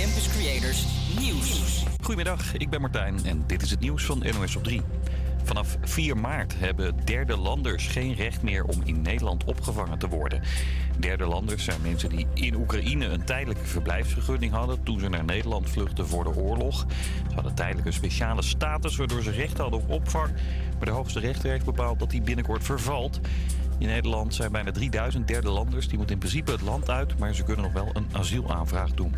Campus Creators Nieuws. Goedemiddag, ik ben Martijn en dit is het nieuws van NOS op 3. Vanaf 4 maart hebben derde landers geen recht meer om in Nederland opgevangen te worden. Derde landers zijn mensen die in Oekraïne een tijdelijke verblijfsvergunning hadden toen ze naar Nederland vluchtten voor de oorlog. Ze hadden tijdelijk een speciale status waardoor ze recht hadden op opvang. Maar de hoogste rechter heeft bepaald dat die binnenkort vervalt. In Nederland zijn bijna 3000 derde landers. Die moeten in principe het land uit, maar ze kunnen nog wel een asielaanvraag doen.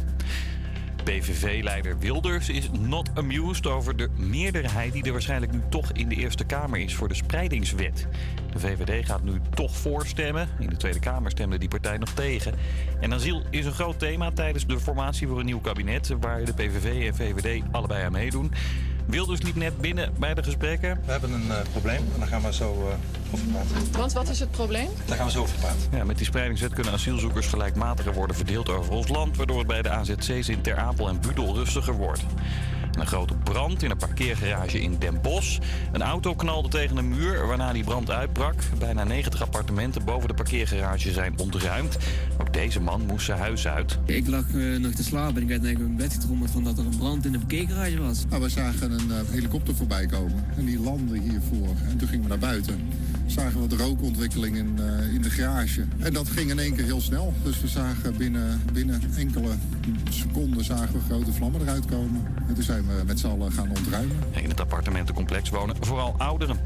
PVV-leider Wilders is not amused over de meerderheid die er waarschijnlijk nu toch in de Eerste Kamer is voor de spreidingswet. De VVD gaat nu toch voorstemmen. In de Tweede Kamer stemde die partij nog tegen. En asiel is een groot thema tijdens de formatie voor een nieuw kabinet, waar de PVV en VVD allebei aan meedoen. Wilders liep net binnen bij de gesprekken. We hebben een uh, probleem en daar gaan we zo uh, over praten. Want wat is het probleem? Daar gaan we zo over praten. Ja, met die spreidingswet kunnen asielzoekers gelijkmatiger worden verdeeld over ons land... waardoor het bij de AZC's in Ter Apel en Budel rustiger wordt. Een grote brand in een parkeergarage in Den Bosch. Een auto knalde tegen een muur waarna die brand uitbrak. Bijna 90 appartementen boven de parkeergarage zijn ontruimd. Ook deze man moest zijn huis uit. Ik lag uh, nog te slapen en ik werd naar mijn bed getrommeld van dat er een brand in de parkeergarage was. Nou, we zagen een uh, helikopter voorbij komen en die landde hiervoor. En toen gingen we naar buiten. Zagen we de rookontwikkeling in, uh, in de garage. En dat ging in één keer heel snel. Dus we zagen binnen, binnen enkele seconden zagen we grote vlammen eruit komen. En toen zijn we met z'n allen gaan ontruimen. In het appartementencomplex wonen vooral ouderen.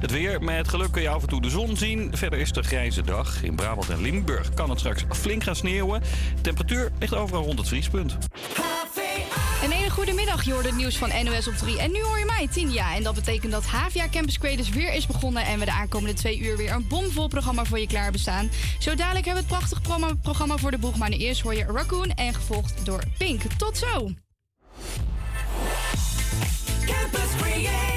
Het weer, met geluk kun je af en toe de zon zien. Verder is het een grijze dag. In Brabant en Limburg kan het straks flink gaan sneeuwen. De temperatuur ligt overal rond het vriespunt. Een hele goede middag, je hoort het nieuws van NOS op 3. En nu hoor je mij, Tinja. En dat betekent dat Havia Campus Creators weer is begonnen... en we de aankomende twee uur weer een bomvol programma voor je klaar hebben staan. Zo dadelijk hebben we het prachtige programma voor de boeg... maar nu eerst hoor je Raccoon en gevolgd door Pink. Tot zo! Campus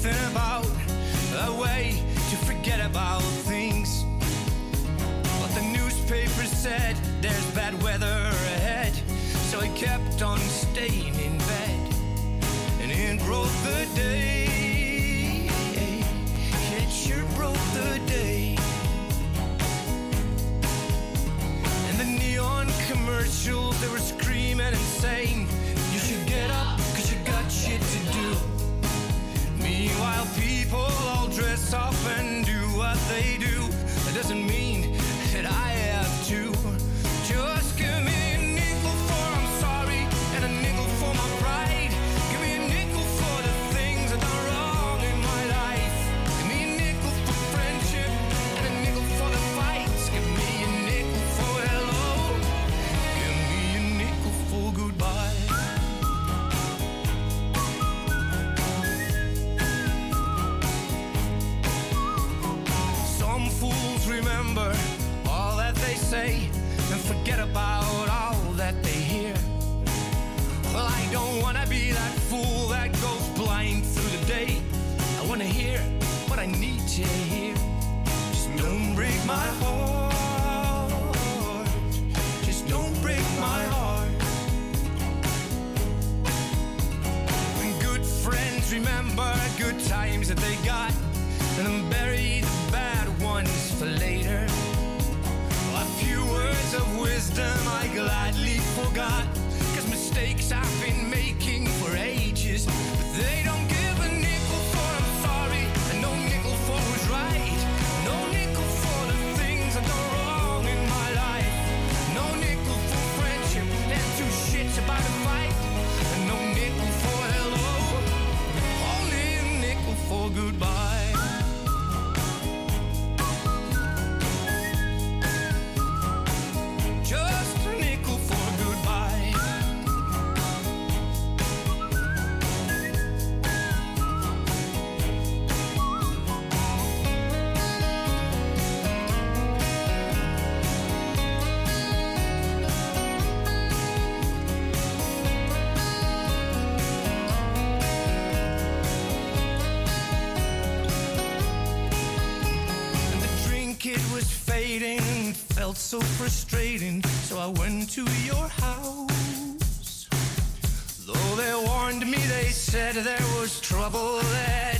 something about a way to forget about things. But the newspaper said there's bad weather ahead, so I kept on staying in bed. And it broke the day. It sure broke the day. And the neon commercials, they were screaming and saying, Meanwhile, people all dress up and do what they do. That doesn't mean forget about all that they hear. Well, I don't wanna be that fool that goes blind through the day. I wanna hear what I need to hear. Just don't break my heart. Just don't break my heart. When good friends remember good times that they got and then bury the bad ones for later. Words of wisdom I gladly forgot. Cause mistakes I've been making so frustrating, so I went to your house. Though they warned me, they said there was trouble there.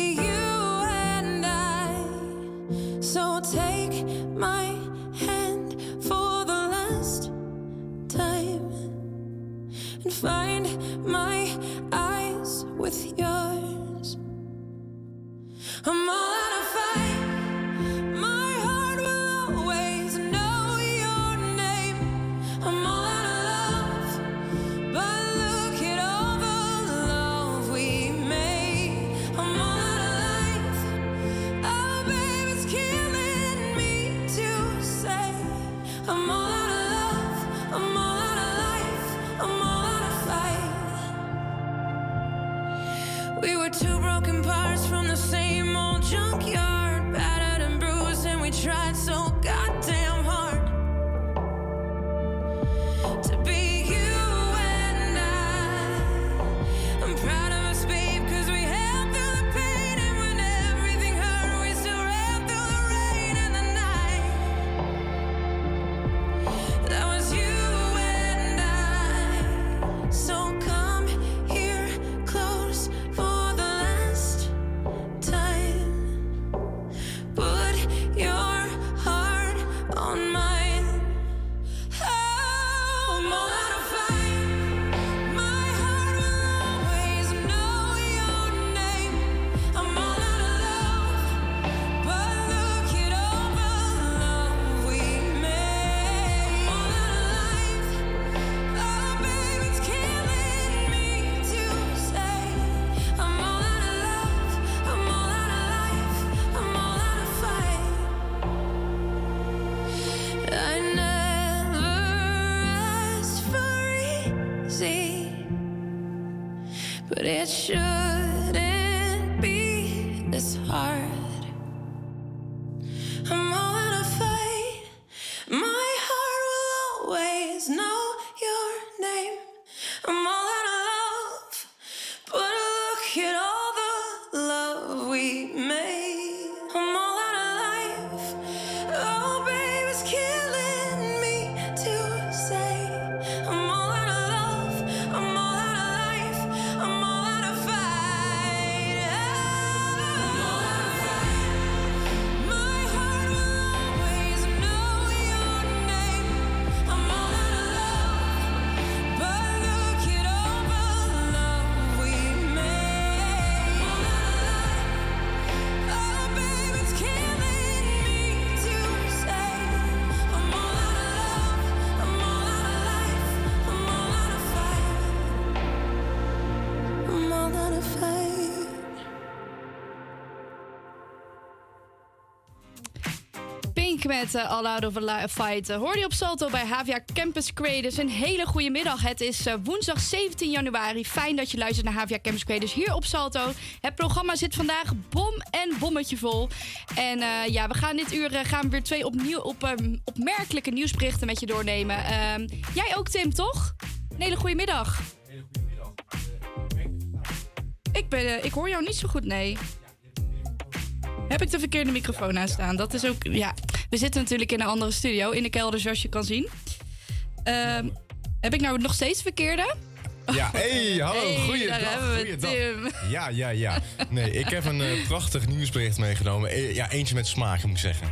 met uh, All Out of Fight eh, Hoor je op Salto bij Havia Campus Creators. Een hele goede middag. Het is eh, woensdag 17 januari. Fijn dat je luistert naar Havia Campus Creators hier op Salto. Het programma zit vandaag bom en bommetje vol. En ja, we gaan dit uur gaan we weer twee opnieuw op, ehm, opmerkelijke nieuwsberichten met je doornemen. Ehm, jij ook Tim, toch? Een hele goede middag. Een hele goede middag. Ik, ben, ik hoor jou niet zo goed, nee. Heb ik de verkeerde microfoon aan staan? Dat is ook. Ja. We zitten natuurlijk in een andere studio, in de kelder zoals je kan zien. Ehm, heb ik nou nog steeds verkeerde? Ja, hey, hallo, Hey, goeiedag. daar hebben we goeiedag. Tim. Ja, ja, ja. Nee, ik heb een eh, prachtig nieuwsbericht meegenomen. Eh, ja, eentje met smaak, moet ik zeggen.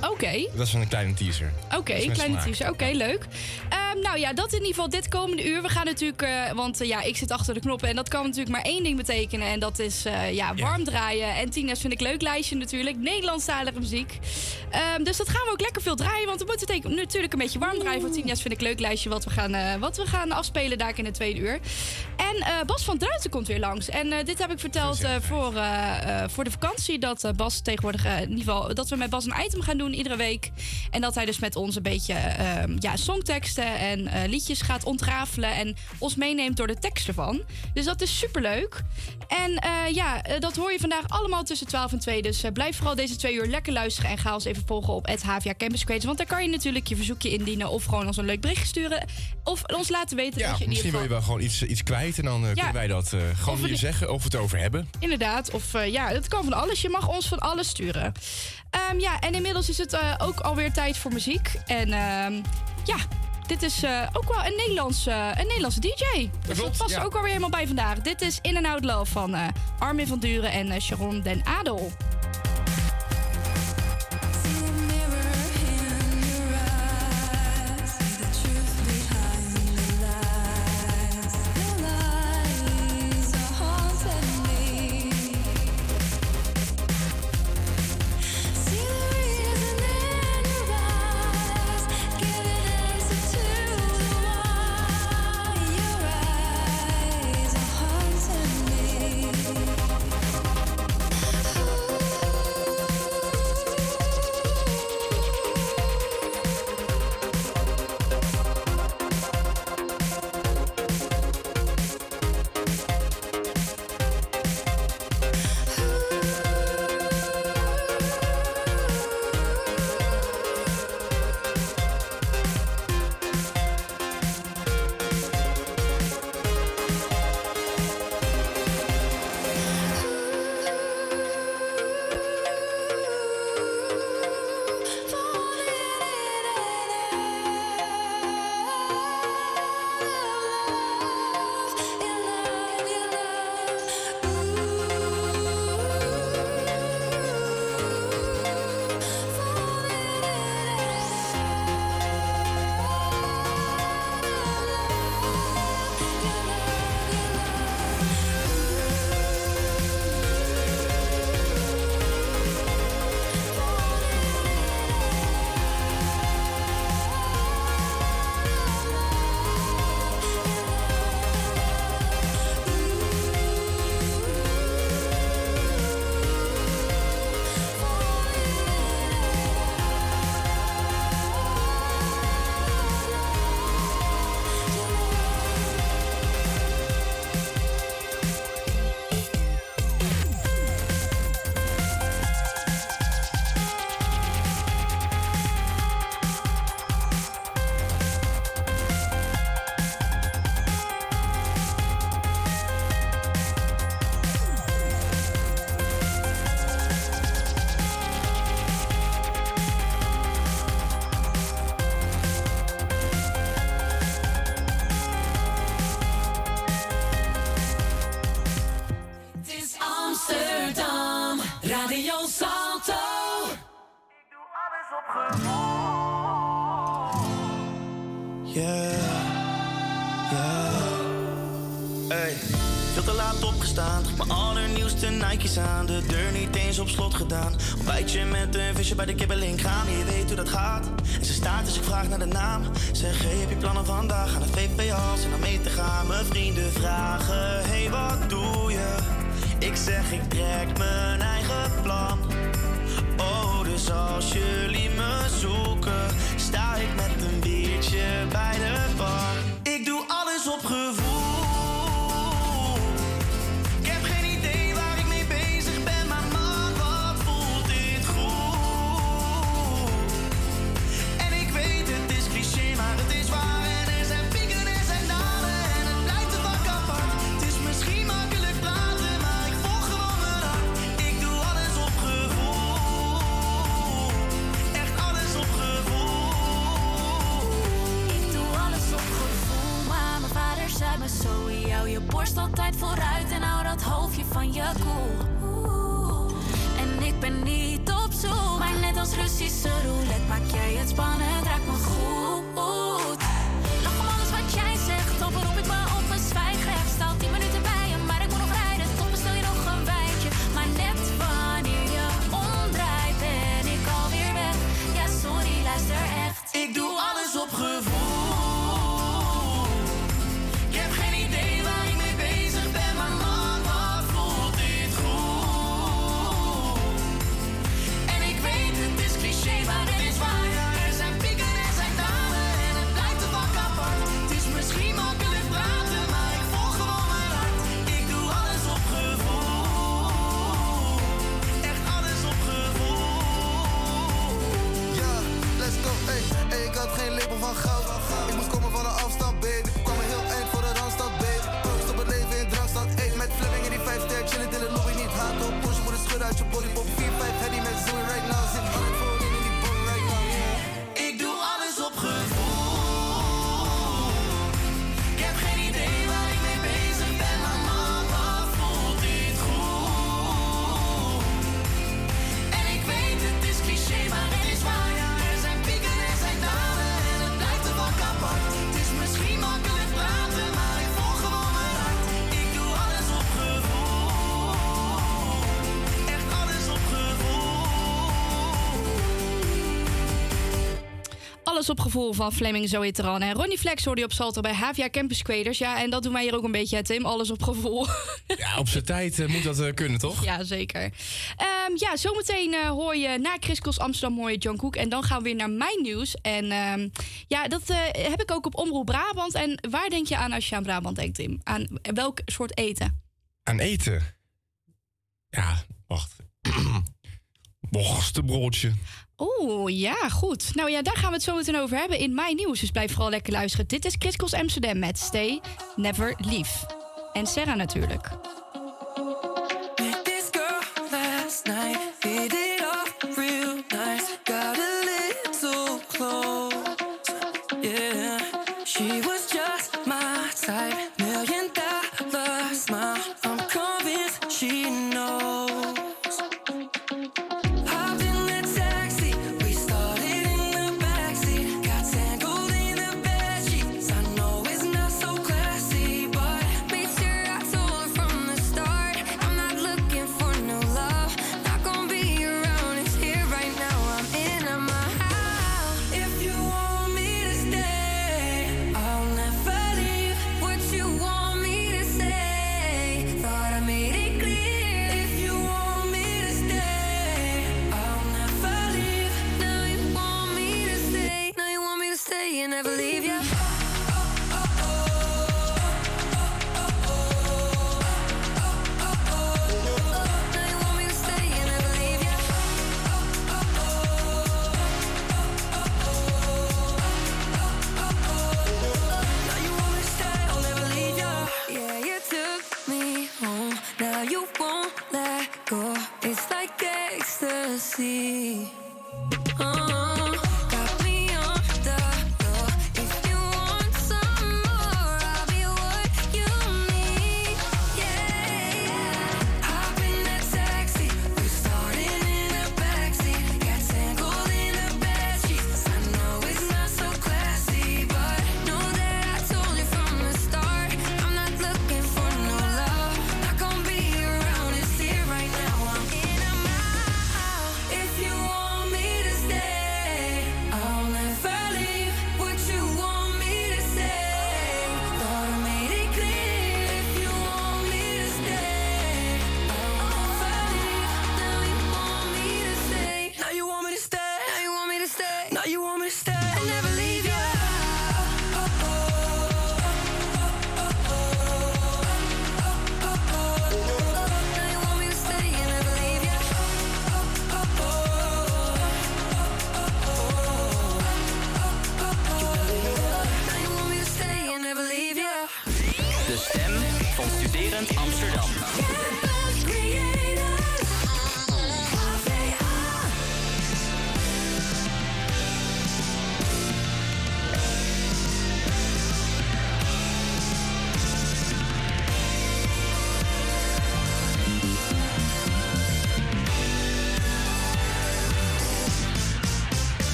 Oké. Dat is een kleine teaser. Oké, met kleine teaser. Oké, leuk. Ehm, nou ja, dat in ieder geval dit komende uur. We gaan natuurlijk, eh, want eh, ja, ik zit achter de knoppen. En dat kan natuurlijk maar één ding betekenen. En dat is eh, ja, warm draaien. En Tina's vind ik leuk lijstje natuurlijk. Nederlandstalige muziek. Ehm, dus dat gaan we ook lekker veel draaien. Want we moeten natuurlijk een beetje warm draaien voor Tina's vind ik leuk lijstje. Wat we gaan, wat we gaan afspelen daar in het tweede uur. En Bas van Druiten komt weer langs. En dit heb ik verteld voor, voor de vakantie. Dat Bas tegenwoordig in ieder geval dat we met Bas een item gaan doen iedere week. En dat hij dus met ons een beetje ehm, ja, songteksten en eh, liedjes gaat ontrafelen. En ons meeneemt door de tekst ervan. Dus dat is superleuk. En eh, ja, eh, dat hoor je vandaag allemaal tussen 12 en 2. Dus blijf vooral deze twee uur lekker luisteren. En ga ons even volgen op het HVA Campus Creators. Want daar kan je natuurlijk je verzoekje indienen. Of gewoon ons een leuk bericht sturen. Of ons laten weten Ja, dat je misschien wil je wel gewoon iets, iets kwijt. En dan Ja. kunnen wij dat gewoon hier zeggen of we het over hebben. Inderdaad, of ja, het kan van alles. Je mag ons van alles sturen. Ehm, ja, en inmiddels is het eh, ook alweer tijd voor muziek. En ehm, ja, dit is eh, ook wel een Nederlandse, een Nederlandse DJ. Dus dat klopt, past ja. ook alweer helemaal bij vandaag. Dit is In and Out Love van eh, Armin van Duren en eh, Sharon den Adel. je borst altijd vooruit en hou dat hoofdje van je koel. En ik ben niet op zoek, maar net als Russische roulette maak jij het spannend, raak me goed. body, but was op gevoel van Fleming, er en Ronnie Flex hoorde je op Salto bij Havia Campus Quaders Ja, en dat doen wij hier ook een beetje, Tim. Alles op gevoel. Ja, op zijn tijd eh, moet dat uh, kunnen, toch? Ja, zeker. Ehm, ja, zometeen eh, hoor je na Chris Amsterdam mooie John Cook. En dan gaan we weer naar mijn nieuws. En ehm, ja, dat heb ik ook op Omroep Brabant. En waar denk je aan als je aan Brabant denkt, Tim? Aan welk soort eten? Aan eten? Ja, wacht. Worstenbroodje. Oeh, ja, goed. Nou ja, daar gaan we het zo meteen over hebben in mijn nieuws. Dus blijf vooral lekker luisteren. Dit is Chris Amsterdam met Stay Never Leave. En Sarah natuurlijk.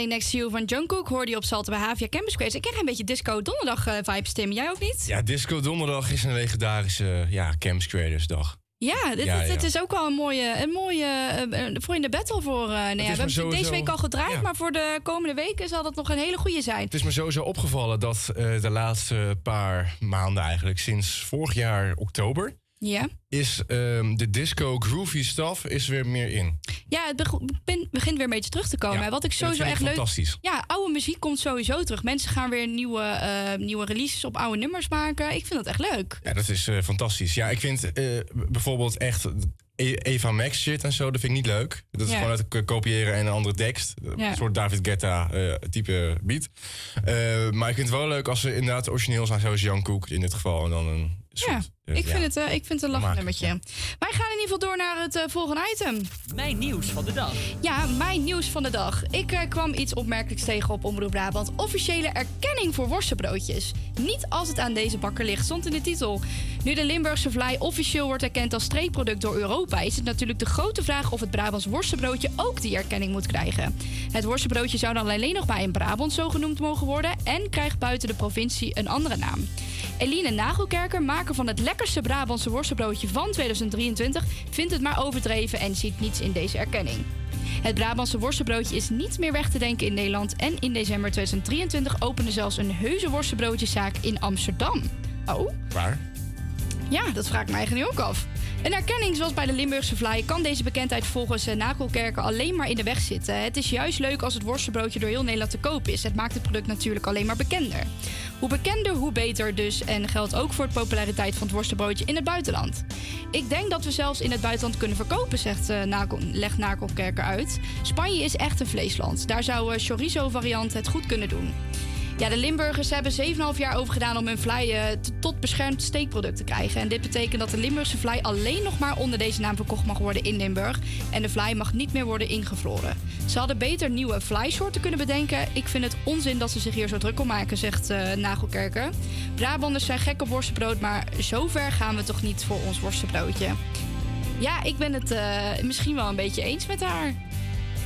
Standing Next to You van Jungkook hoorde je op Salto bij Havia Campus Quiz. Ik krijg een beetje disco donderdag eh, vibes, Tim. Jij ook niet? Ja, Disco Donderdag is een legendarische ja, Camps Creators dag. Ja, dit, Ja, dit- dit ja. is ook wel een mooie, een mooie eh, voor in de battle voor. nee, ja, we hebben sowieso- deze week al gedraaid, maar voor de komende weken zal dat nog een hele goede zijn. Het is me sowieso opgevallen dat de laatste paar maanden eigenlijk, sinds vorig jaar oktober, Ja. is ehm, de disco groovy stuff is weer meer in. Ja, het beg- begin- begint weer een beetje terug te komen. Ja, Wat ik sowieso echt leuk. fantastisch. Ja, oude muziek komt sowieso terug. Mensen gaan weer nieuwe, eh, nieuwe releases op oude nummers maken. Ik vind dat echt leuk. Ja, dat is eh, fantastisch. Ja, ik vind eh, bijvoorbeeld echt E- Eva Max shit en zo, dat vind ik niet leuk. Dat is Ja. gewoon uit kopiëren en een andere tekst. Ja. Een soort David Guetta eh, type beat. Maar ik vind het wel leuk als ze inderdaad origineel zijn, zoals Jan Koek in dit geval. En dan een soort, Ja, ik ja. vind, het, eh, ik vind het een lachend Maak. nummertje. Wij gaan in ieder geval door naar het eh, volgende item. Mijn nieuws van de dag. Ja, mijn nieuws van de dag. Ik eh, kwam iets opmerkelijks tegen op Omroep Brabant. Officiële erkenning voor worstenbroodjes. Niet als het aan deze bakker ligt, stond in de titel. Nu de Limburgse vlaai officieel wordt erkend als streekproduct door Europa... is het natuurlijk de grote vraag of het Brabants worstenbroodje ook die erkenning moet krijgen. Het worstenbroodje zou dan alleen nog maar in Brabant zo genoemd mogen worden... en krijgt buiten de provincie een andere naam. Eline Nagelkerker, maker van het lekkerste Brabantse worstenbroodje van 2023... vindt het maar overdreven en ziet niets in deze erkenning. Het Brabantse worstenbroodje is niet meer weg te denken in Nederland. En in december 2023 opende zelfs een heuse worstenbroodjeszaak in Amsterdam. Oh, Waar? ja, dat vraag ik me eigenlijk nu ook af. Een erkenning zoals bij de Limburgse Vlaai kan deze bekendheid volgens eh, Nakelkerken alleen maar in de weg zitten. Het is juist leuk als het worstenbroodje door heel Nederland te koop is. Het maakt het product natuurlijk alleen maar bekender. Hoe bekender, hoe beter dus. En geldt ook voor de populariteit van het worstenbroodje in het buitenland. Ik denk dat we zelfs in het buitenland kunnen verkopen, zegt, eh, Nakel, legt uit. Spanje is echt een vleesland. Daar zou een chorizo-variant het goed kunnen doen. Ja, de Limburgers hebben 7,5 jaar over gedaan om hun vlei eh, tot beschermd steekproduct te krijgen. En dit betekent dat de Limburgse vlei alleen nog maar onder deze naam verkocht mag worden in Limburg. En de vlei mag niet meer worden ingevroren. Ze hadden beter nieuwe vleisoorten kunnen bedenken. Ik vind het onzin dat ze zich hier zo druk om maken, zegt eh, Nagelkerker. Brabanders zijn gek op worstenbrood, maar zover gaan we toch niet voor ons worstenbroodje. Ja, ik ben het eh, misschien wel een beetje eens met haar.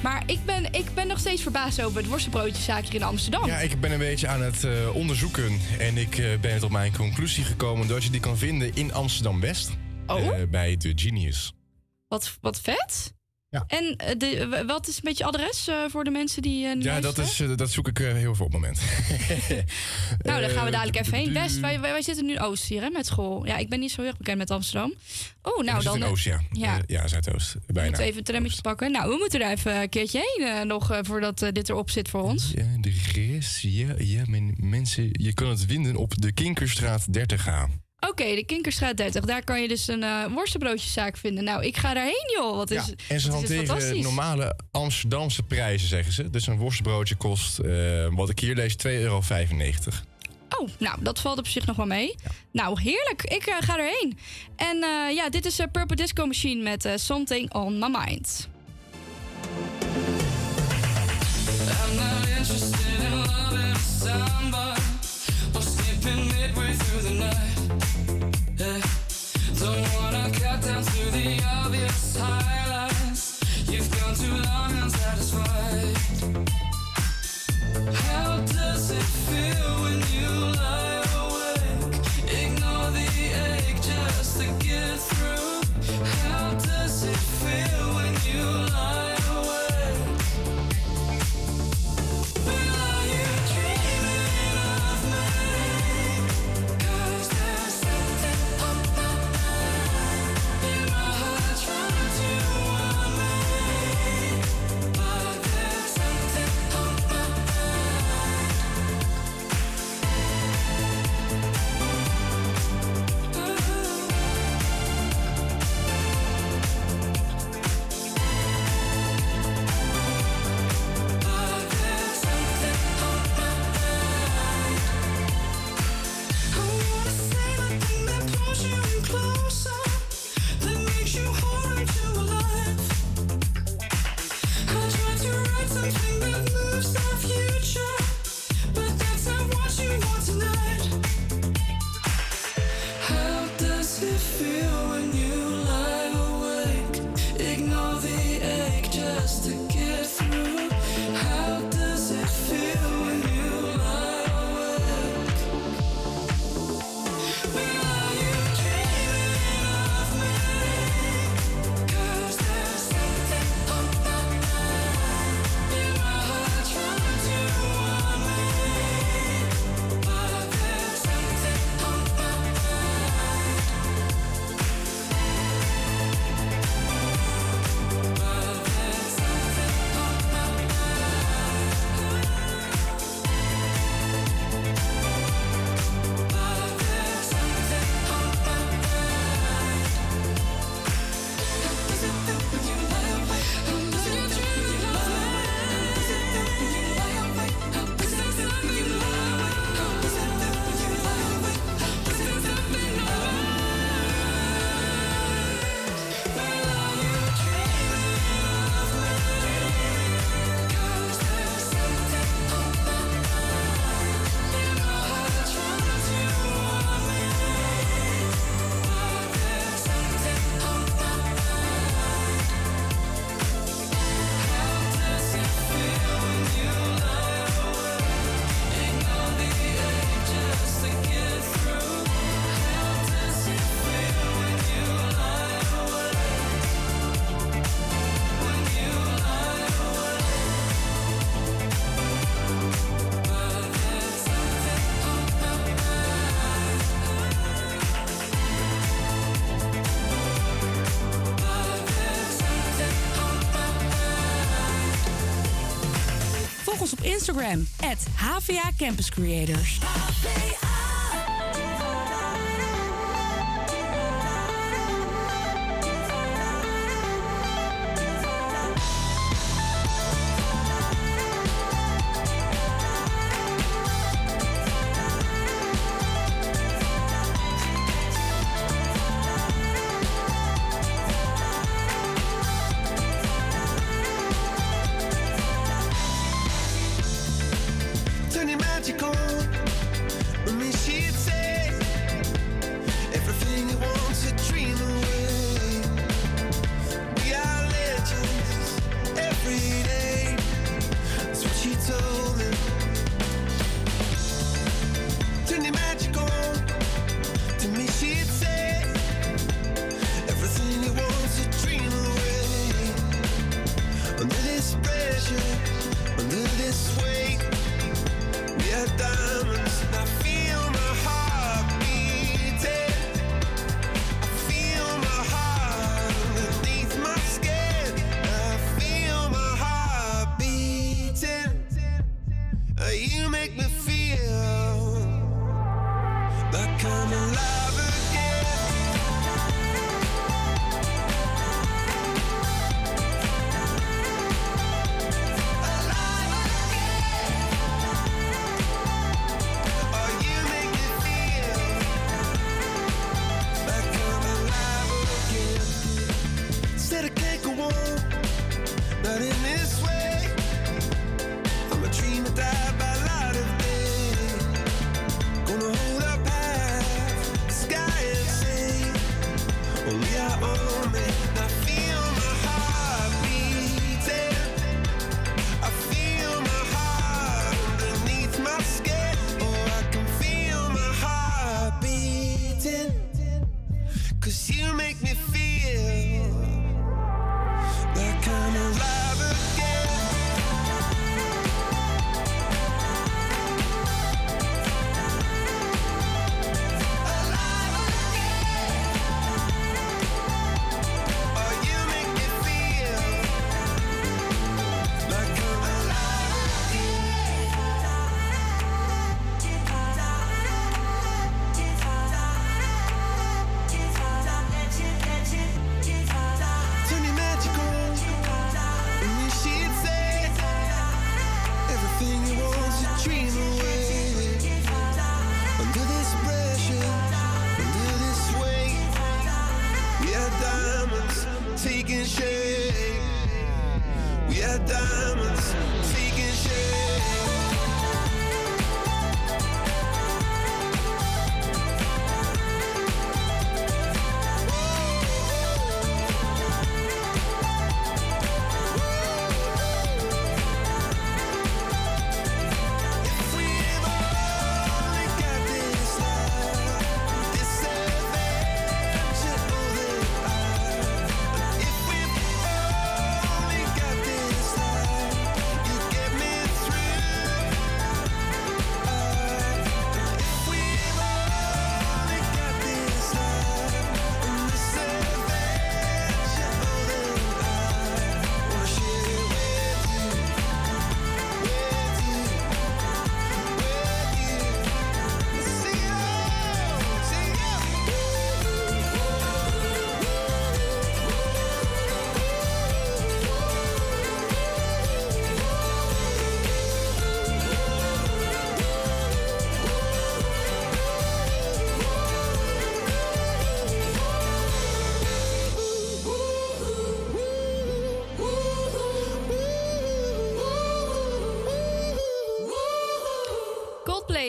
Maar ik ben, ik ben nog steeds verbaasd over het worstenbroodjeszaak hier in Amsterdam. Ja, ik ben een beetje aan het eh, onderzoeken. En ik eh, ben tot mijn conclusie gekomen dat je die kan vinden in Amsterdam-West. Oh? Eh, bij de Genius. Wat, wat vet. Ja. En eh, de, wat is een beetje adres eh, voor de mensen die. nu Ja, dat, is, dat zoek ik heel veel op het moment. Nou, daar gaan we dadelijk even heen. West, wij, wij, wij zitten nu Oost hier hè, met school. Ja, ik ben niet zo heel erg bekend met Amsterdam. Oh, nou dan. in Oost, ja. ja. Ja, Zuidoost. we Bijna. moeten even een trammetje pakken. Nou, we moeten er even een keertje heen nog voordat dit erop zit voor ons. Ja, de rest, ja, ja, men- mensen, je kan het vinden op de Kinkerstraat 30A. Oké, de Kinkerstraat 30. Daar kan je dus een eh worstenbroodjeszaak vinden. Nou, ik ga daarheen, joh. Wat is, En ze wat is dit hanteren fantastisch. normale Amsterdamse prijzen, zeggen ze. Dus een worstbroodje kost, eh, wat ik hier lees, 2,95 euro. Oh, nou, dat valt op zich nog wel mee. Nou, heerlijk. Ik eh, ga erheen. En eh, ja, dit is eh, Purple Disco Machine met eh, Something on My Mind. I'm not interested in loving somebody or skipping midway through the night. Feel when you lie Volg ons op Instagram, at HVA Campus Creators.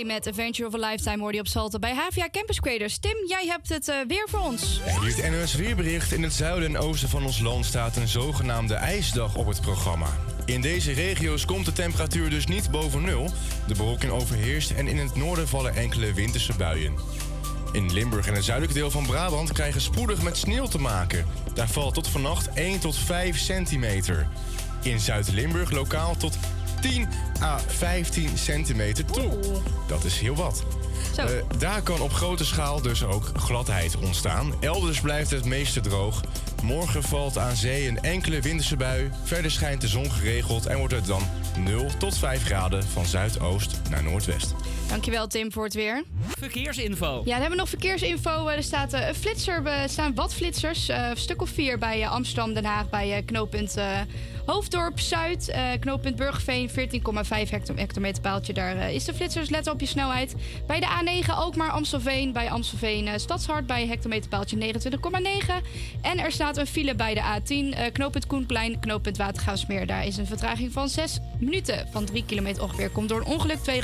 Met Adventure of a Lifetime hoorde je op Salto bij HVA Campus Creators. Tim, jij hebt het eh, weer voor ons. En hier het NOS Weerbericht. In het zuiden en oosten van ons land staat een zogenaamde ijsdag op het programma. In deze regio's komt de temperatuur dus niet boven nul. De bewolking overheerst en in het noorden vallen enkele winterse buien. In Limburg en het zuidelijke deel van Brabant krijgen spoedig met sneeuw te maken. Daar valt tot vannacht 1 tot 5 centimeter. In Zuid-Limburg lokaal tot 10 à 15 centimeter toe. Dat is heel wat. Eh, daar kan op grote schaal dus ook gladheid ontstaan. Elders blijft het meeste droog. Morgen valt aan zee een enkele winterse bui. Verder schijnt de zon geregeld en wordt het dan 0 tot 5 graden van zuidoost naar noordwest. Dankjewel Tim voor het weer. Verkeersinfo. Ja, dan hebben we nog verkeersinfo. Eh, Er staat eh, een flitser, er staan wat flitsers. eh, een stuk of vier bij eh, Amsterdam, Den Haag, bij eh, knooppunt eh, Hoofddorp Zuid. eh, knooppunt Burgerveen, 14,5 hecto- hectometerpaaltje. Daar eh, is de flitsers. Let op je snelheid. Bij de A9 ook maar Amstelveen. Bij Amstelveen eh, Stadshart bij hectometerpaaltje 29,9. En er staat een file bij de A10. eh, knooppunt Koenplein, knooppunt Watergaasmeer. Daar is een vertraging van 6 minuten. Van 3 kilometer ongeveer. Komt door een ongeluk. Twee,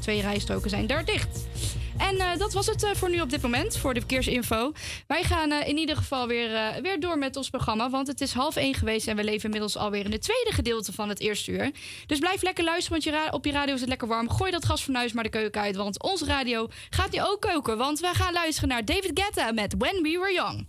twee rijstroken zijn daar dicht. En eh, dat was het eh, voor nu op dit moment, voor de verkeersinfo. Wij gaan eh, in ieder geval weer, weer door met ons programma. Want het is half één geweest en we leven inmiddels alweer in het tweede gedeelte van het eerste uur. Dus blijf lekker luisteren, want je op je radio is het lekker warm. Gooi dat gasfornuis maar de keuken uit, want onze radio gaat nu ook koken. Want we gaan luisteren naar David Guetta met When We Were Young.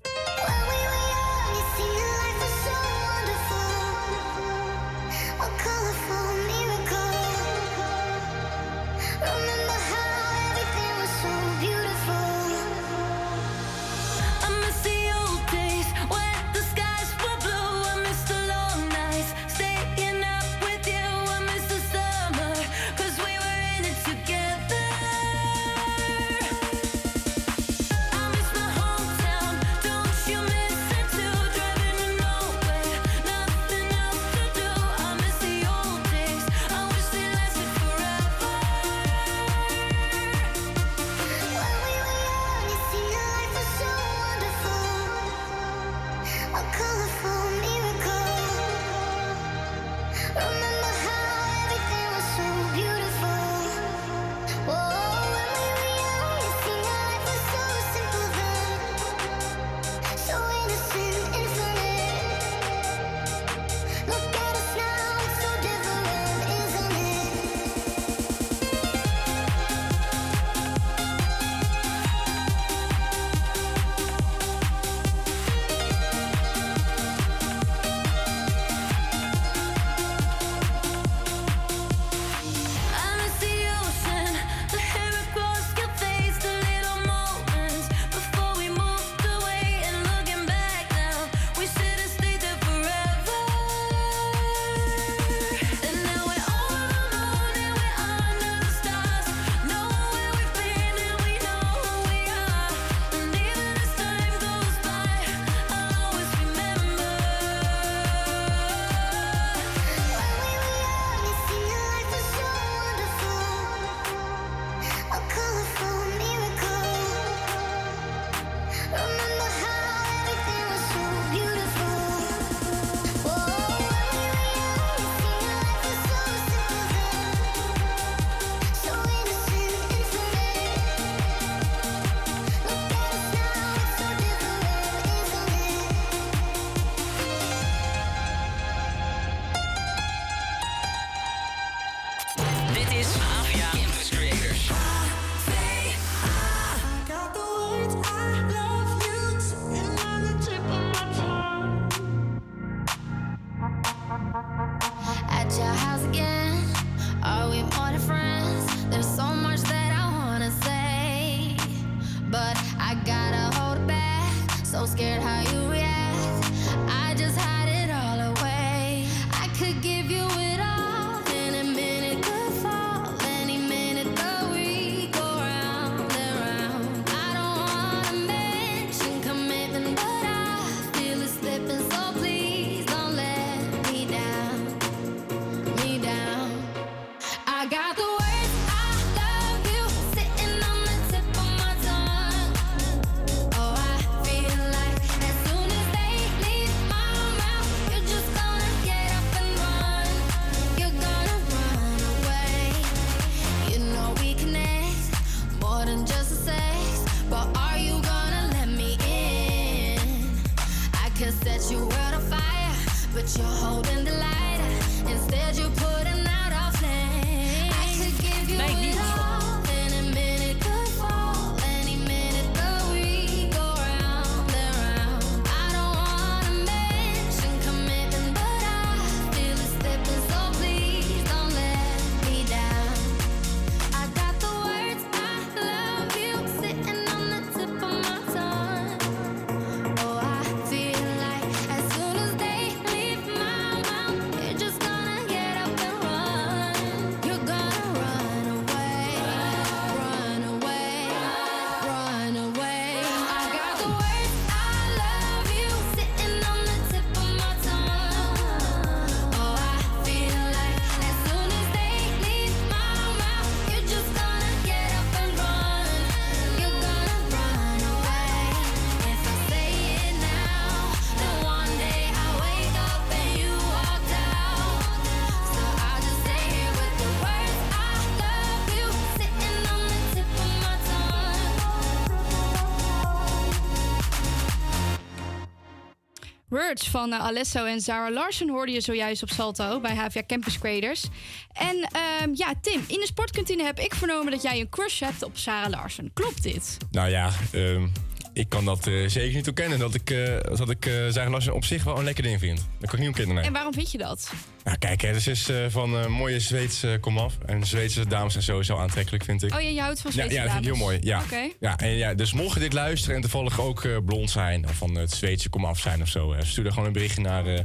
Words van eh, Alesso en Zara Larsen hoorde je zojuist op Salto bij HVA Campus Creators. En ehm, ja, Tim, in de sportkantine heb ik vernomen dat jij een crush hebt op Sarah Larsen. Klopt dit? Nou ja, ehm, ik kan dat eh, zeker niet ontkennen. Dat ik, eh dat ik Zagen Larsen op zich wel een lekker ding vind. Dat kan ik niet ontkennen, nee. En waarom vind je dat? Nou kijk, hè, dus is eh, van een mooie Zweedse komaf. En Zweedse dames zijn sowieso aantrekkelijk, vind ik. Oh ja, je houdt van Ja, Zweedse ja, dat vind ik heel mooi. Ja. Ja, en ja, dus mocht je dit luisteren en toevallig ook eh, blond zijn... of van het Zweedse komaf zijn of zo... eh, stuur dan gewoon een berichtje naar eh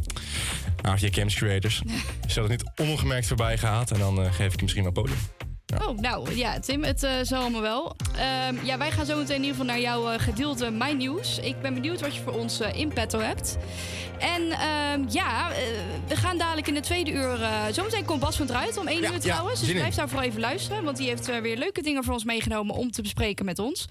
AVJ Camps Creators. Zodat het niet ongemerkt voorbij gaat. En dan eh, geef ik je misschien wel podium. Oh, nou ja, Tim, het eh zal allemaal wel. Ehm, ja, wij gaan zo meteen in ieder geval naar jouw eh, gedeelte My News. Ik ben benieuwd wat je voor ons eh, in petto hebt. En ehm, ja, we gaan dadelijk in de tweede uur... zometeen komt Bas van Druit om één Ja, uur ja, trouwens. dus zin in. blijf daar vooral even luisteren. Want die heeft weer leuke dingen voor ons meegenomen om te bespreken met ons.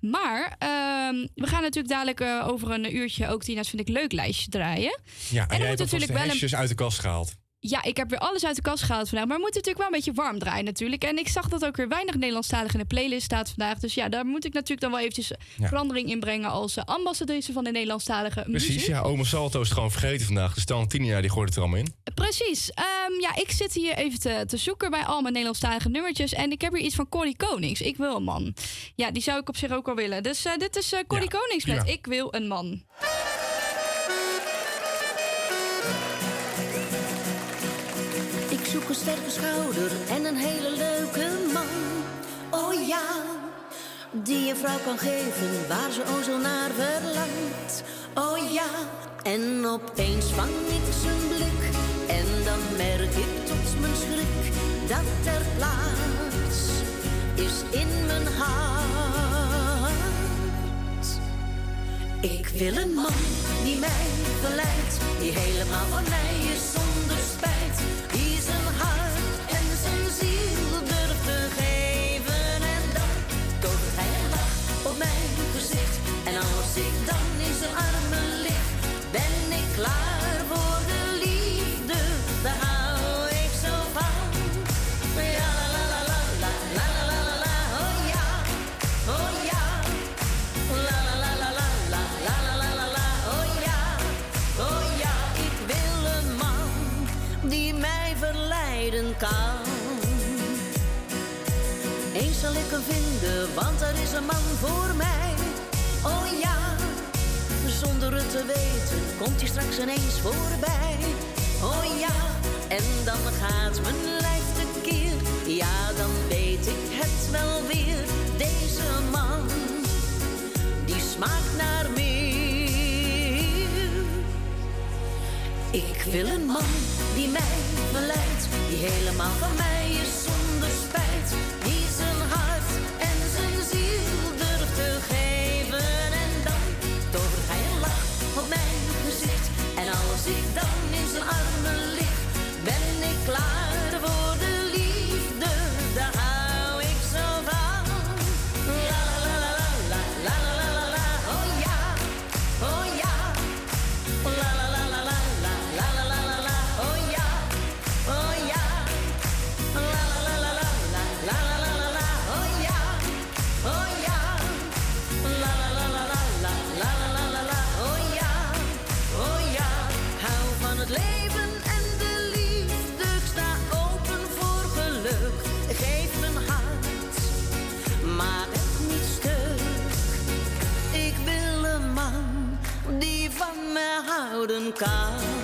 Maar ehm, we gaan natuurlijk dadelijk over een uurtje ook... Tina's vind ik leuk lijstje draaien. Ja, en, er jij hebt natuurlijk wel een- uit de kast gehaald. Ja, ik heb weer alles uit de kast gehaald vandaag. Maar we moeten natuurlijk wel een beetje warm draaien natuurlijk. En ik zag dat ook weer weinig Nederlandstalig in de playlist staat vandaag. Dus ja, daar moet ik natuurlijk dan wel eventjes Ja. verandering in brengen als eh, ambassadrice van de Nederlandstalige Precies, muziek. ja. Oma Salto is het gewoon vergeten vandaag. Dus Talentina die gooit het er allemaal in. Precies. Ehm, ja, ik zit hier even te, te zoeken bij al mijn Nederlandstalige nummertjes. En ik heb hier iets van Corrie Konings. Ik wil een man. Ja, die zou ik op zich ook wel willen. Dus eh, dit is eh Corrie Konings met. Ik wil een man. Een sterke schouder en een hele leuke man. Oh ja, die een vrouw kan geven waar ze o zo naar verlangt. Oh ja, en opeens vang ik zijn blik. En dan merk ik tot mijn schrik dat er plaats is in mijn hart. Ik wil een man die mij verleidt, die helemaal van mij is zonder Eens zal ik hem vinden, want er is een man voor mij. Oh ja, zonder het te weten komt hij straks ineens voorbij. Oh ja, en dan gaat mijn lijf tekeer. Ja, dan weet ik het wel weer. Deze man die smaakt naar meer. Ik wil een man die mij verleidt, die helemaal van mij is în cap.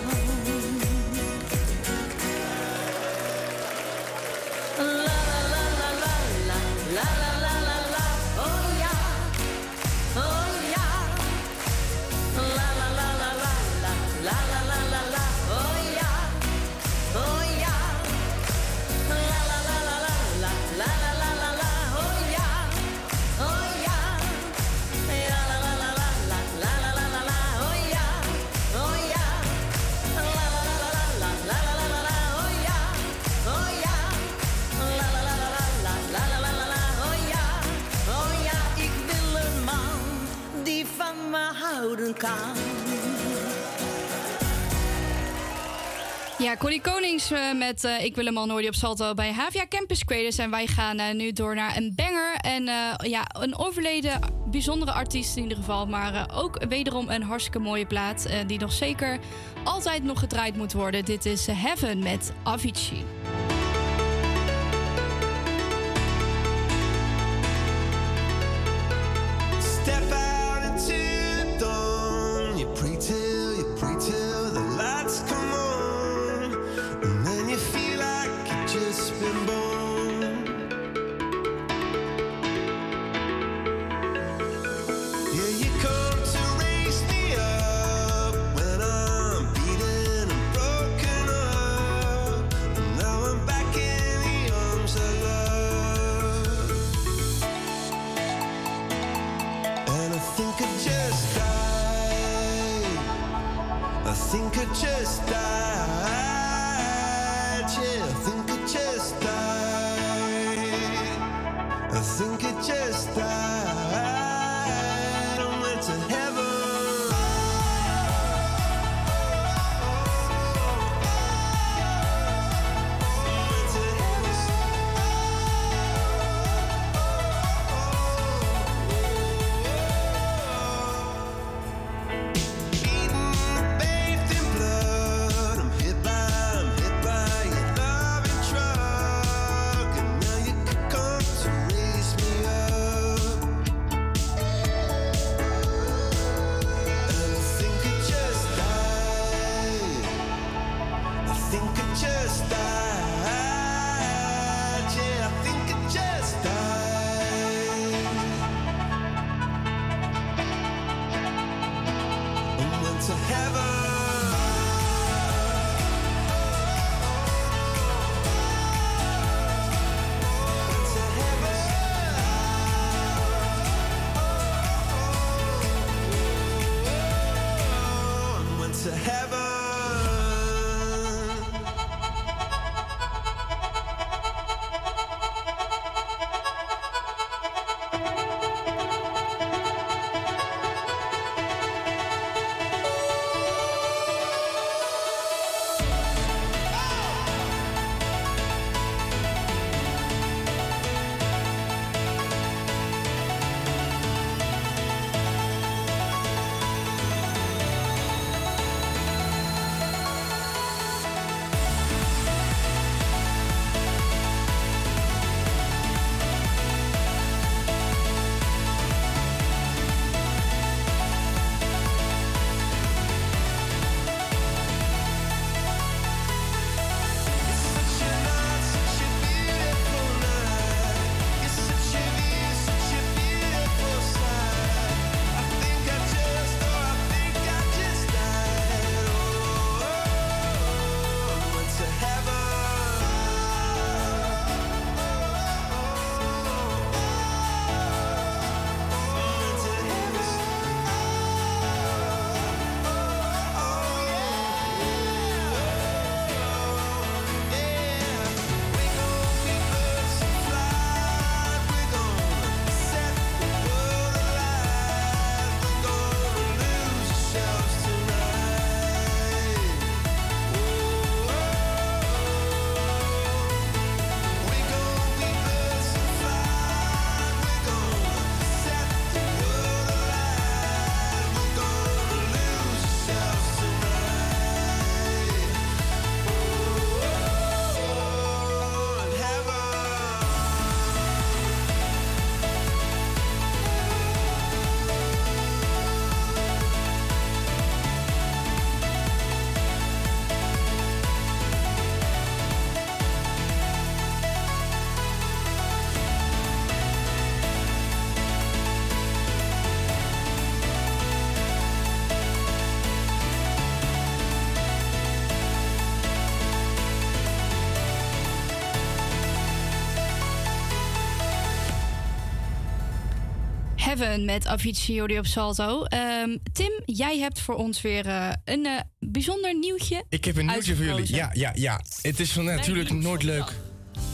Ja, Corrie Konings eh, met eh, Ik wil man hoor die op Salto bij Havia Campus Creators. En wij gaan eh, nu door naar een banger. En ja, een overleden bijzondere artiest in ieder geval. Maar ook wederom een hartstikke mooie plaat. die nog zeker altijd nog gedraaid moet worden. Dit is Heaven met Avicii. Heaven met Avicii je op Salto. Ehm, Tim, jij hebt voor ons weer eh, een eh, bijzonder nieuwtje. Ik heb een nieuwtje voor jullie. Ja, ja, ja. Het is van natuurlijk nooit leuk.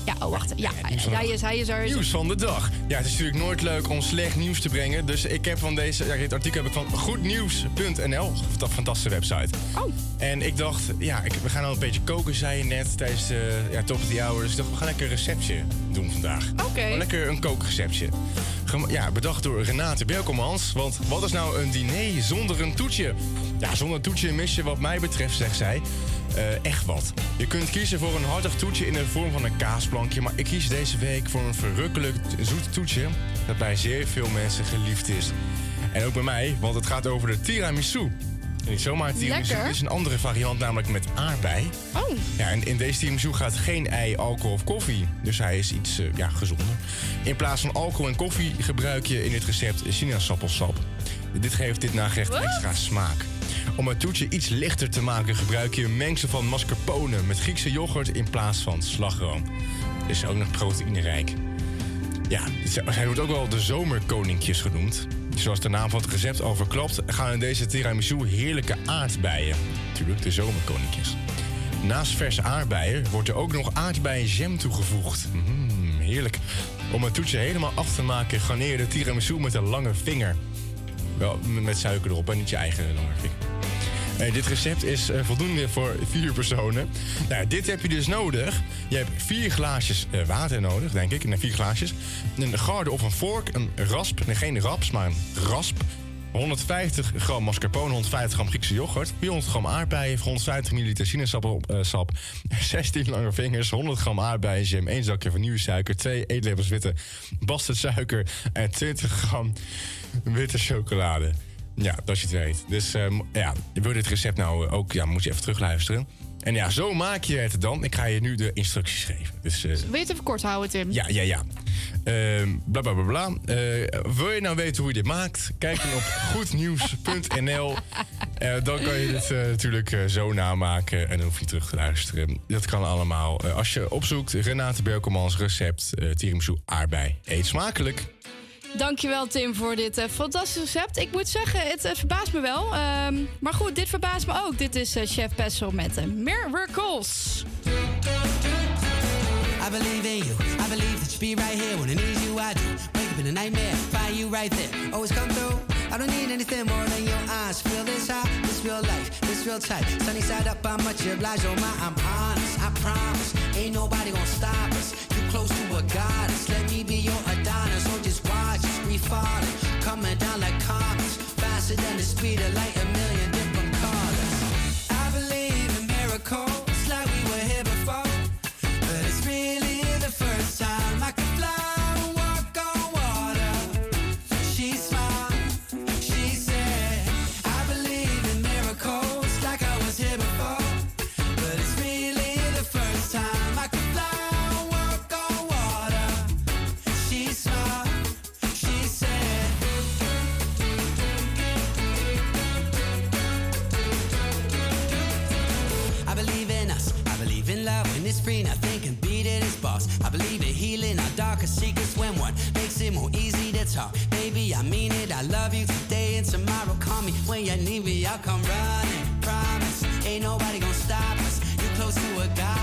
Ja, oh wacht. Ja, hij is, hij is er. Nieuws van de dag. Ja, het is natuurlijk nooit leuk om slecht nieuws te brengen. Dus ik heb van deze, ja, dit artikel heb ik van goednieuws.nl. Dat fantastische website. Oh. En ik dacht, ja, ik, we gaan al een beetje koken, zei je net tijdens de ja, top of the hour. Dus ik dacht, we gaan lekker een receptje doen vandaag. Oké. Lekker een kookreceptje. Ja, bedacht door Renate Belkomans. Want wat is nou een diner zonder een toetje? Ja, zonder een toetje mis je wat mij betreft, zegt zij. eh, echt wat. Je kunt kiezen voor een hartig toetje in de vorm van een kaasplankje. Maar ik kies deze week voor een verrukkelijk zoet toetje. Dat bij zeer veel mensen geliefd is. En ook bij mij, want het gaat over de tiramisu. En niet zomaar tiramisu, is een andere variant, namelijk met aardbei. Oh. Ja, en in deze tiramisu gaat geen ei, alcohol of koffie. Dus hij is iets eh, ja, gezonder. In plaats van alcohol en koffie gebruik je in dit recept sinaasappelsap. Dit geeft dit nagerecht extra smaak. Om het toetje iets lichter te maken gebruik je een mengsel van mascarpone met Griekse yoghurt in plaats van slagroom. Is ook nog proteïnerijk. Ja, hij wordt ook wel de zomerkoninkjes genoemd. Zoals de naam van het recept al verklapt, gaan in deze tiramisu heerlijke aardbeien. Natuurlijk, de zomerkoninkjes. Naast verse aardbeien wordt er ook nog aardbeienjam toegevoegd. Mm, heerlijk. Om het toetje helemaal af te maken, garneer de tiramisu met een lange vinger. Wel, met suiker erop en niet je eigen lange vinger. Eh, dit recept is eh, voldoende voor vier personen. Nou, dit heb je dus nodig. Je hebt vier glaasjes eh, water nodig, denk ik. Nee, vier glaasjes. Een garde of een vork, een rasp. Nee, geen raps, maar een rasp. 150 gram mascarpone, 150 gram Griekse yoghurt, 400 gram aardbeien, 150 milliliter sinaasappelsap, 16 lange vingers, 100 gram aardbeienjam, 1 zakje vanillesuiker, 2 eetlepels witte bastardsuiker en 20 gram witte chocolade. Ja, dat je het weet. Dus ehm, ja, wil je dit recept nou ook, ja, moet je even terugluisteren. En ja, zo maak je het dan. Ik ga je nu de instructies geven. Dus, Wil je het even kort houden, Tim? ja, ja, ja. Ehm bla bla bla bla. Eh, wil je nou weten hoe je dit maakt? Kijk dan op goednieuws.nl. Eh, dan kan je dit natuurlijk zo namaken en dan hoef je terug te luisteren. Dat kan allemaal. Als je opzoekt Renate Berkelmans recept uh, tiramisu aardbei. Eet smakelijk. Dankjewel Tim voor dit fantastische recept. Ik moet zeggen, het eh, verbaast me wel. Ehm, maar goed, dit verbaast me ook. Dit is eh, Chef Pessel met de Miracles. I believe in you. I believe that you be right here when I need you. I do. Wake up in a nightmare, find you right there. Always come through. I don't need anything more than your eyes. Feel this high, this real life, this real tight. Sunny side up, I'm much obliged. Oh my, I'm honest. I promise, ain't nobody gonna stop us. You close to a goddess. Let me be your falling, coming down like comets, faster than the speed of light. A million different colors. I believe in miracles, like we were here before. But it's really the first time I believe in healing our darkest secrets when one makes it more easy to talk. Baby, I mean it. I love you today and tomorrow. Call me when you need me. I'll come running. Promise. Ain't nobody gonna stop us. You're close to a goddess.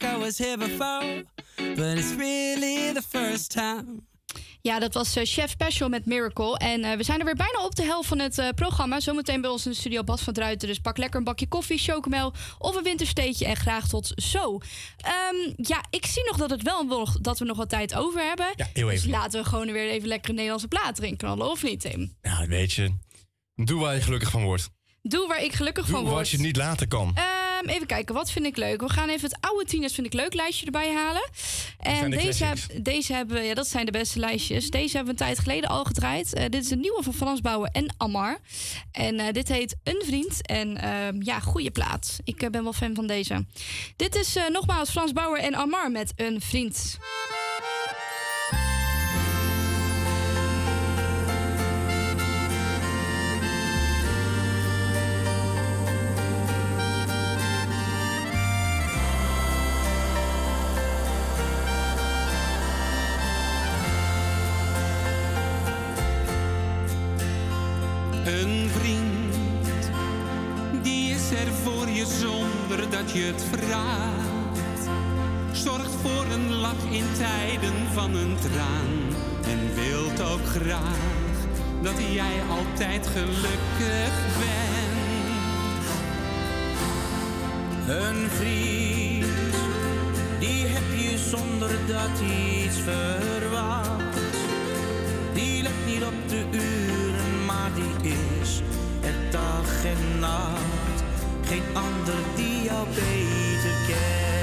Like I was here before, but it's really the first time. Ja, dat was eh, Chef Special met Miracle. En eh, we zijn er weer bijna op de helft van het eh, programma. Zometeen bij ons in de studio Bas van Druiten. Dus pak lekker een bakje koffie, chocomel of een wintersteetje. En graag tot zo. Ehm, ja, ik zie nog dat, het wel nog, dat we nog wat tijd over hebben. Ja, heel Dus even. laten we gewoon weer even lekker een Nederlandse plaat erin knallen. Of niet, Tim? Nou, weet je. Doe waar je gelukkig van wordt. Doe waar ik gelukkig Doe van word. wat je niet laten kan. Even kijken, wat vind ik leuk? We gaan even het oude tieners vind ik leuk lijstje erbij halen. En de deze, heb, deze hebben we, ja, dat zijn de beste lijstjes. Deze hebben we een tijd geleden al gedraaid. Eh, dit is een nieuwe van Frans Bauer en Amar. En eh, dit heet Een Vriend. En ehm, ja, goede plaat. Ik eh, ben wel fan van deze. Dit is nogmaals Frans Bauer en Amar met Een Vriend. Dat je het vraagt. Zorgt voor een lach in tijden van een traan en wilt ook graag dat jij altijd gelukkig bent. Een vriend, die heb je zonder dat hij iets verwacht. Die let niet op de uren, maar die is er dag en nacht. Geen ander die jou beter kent.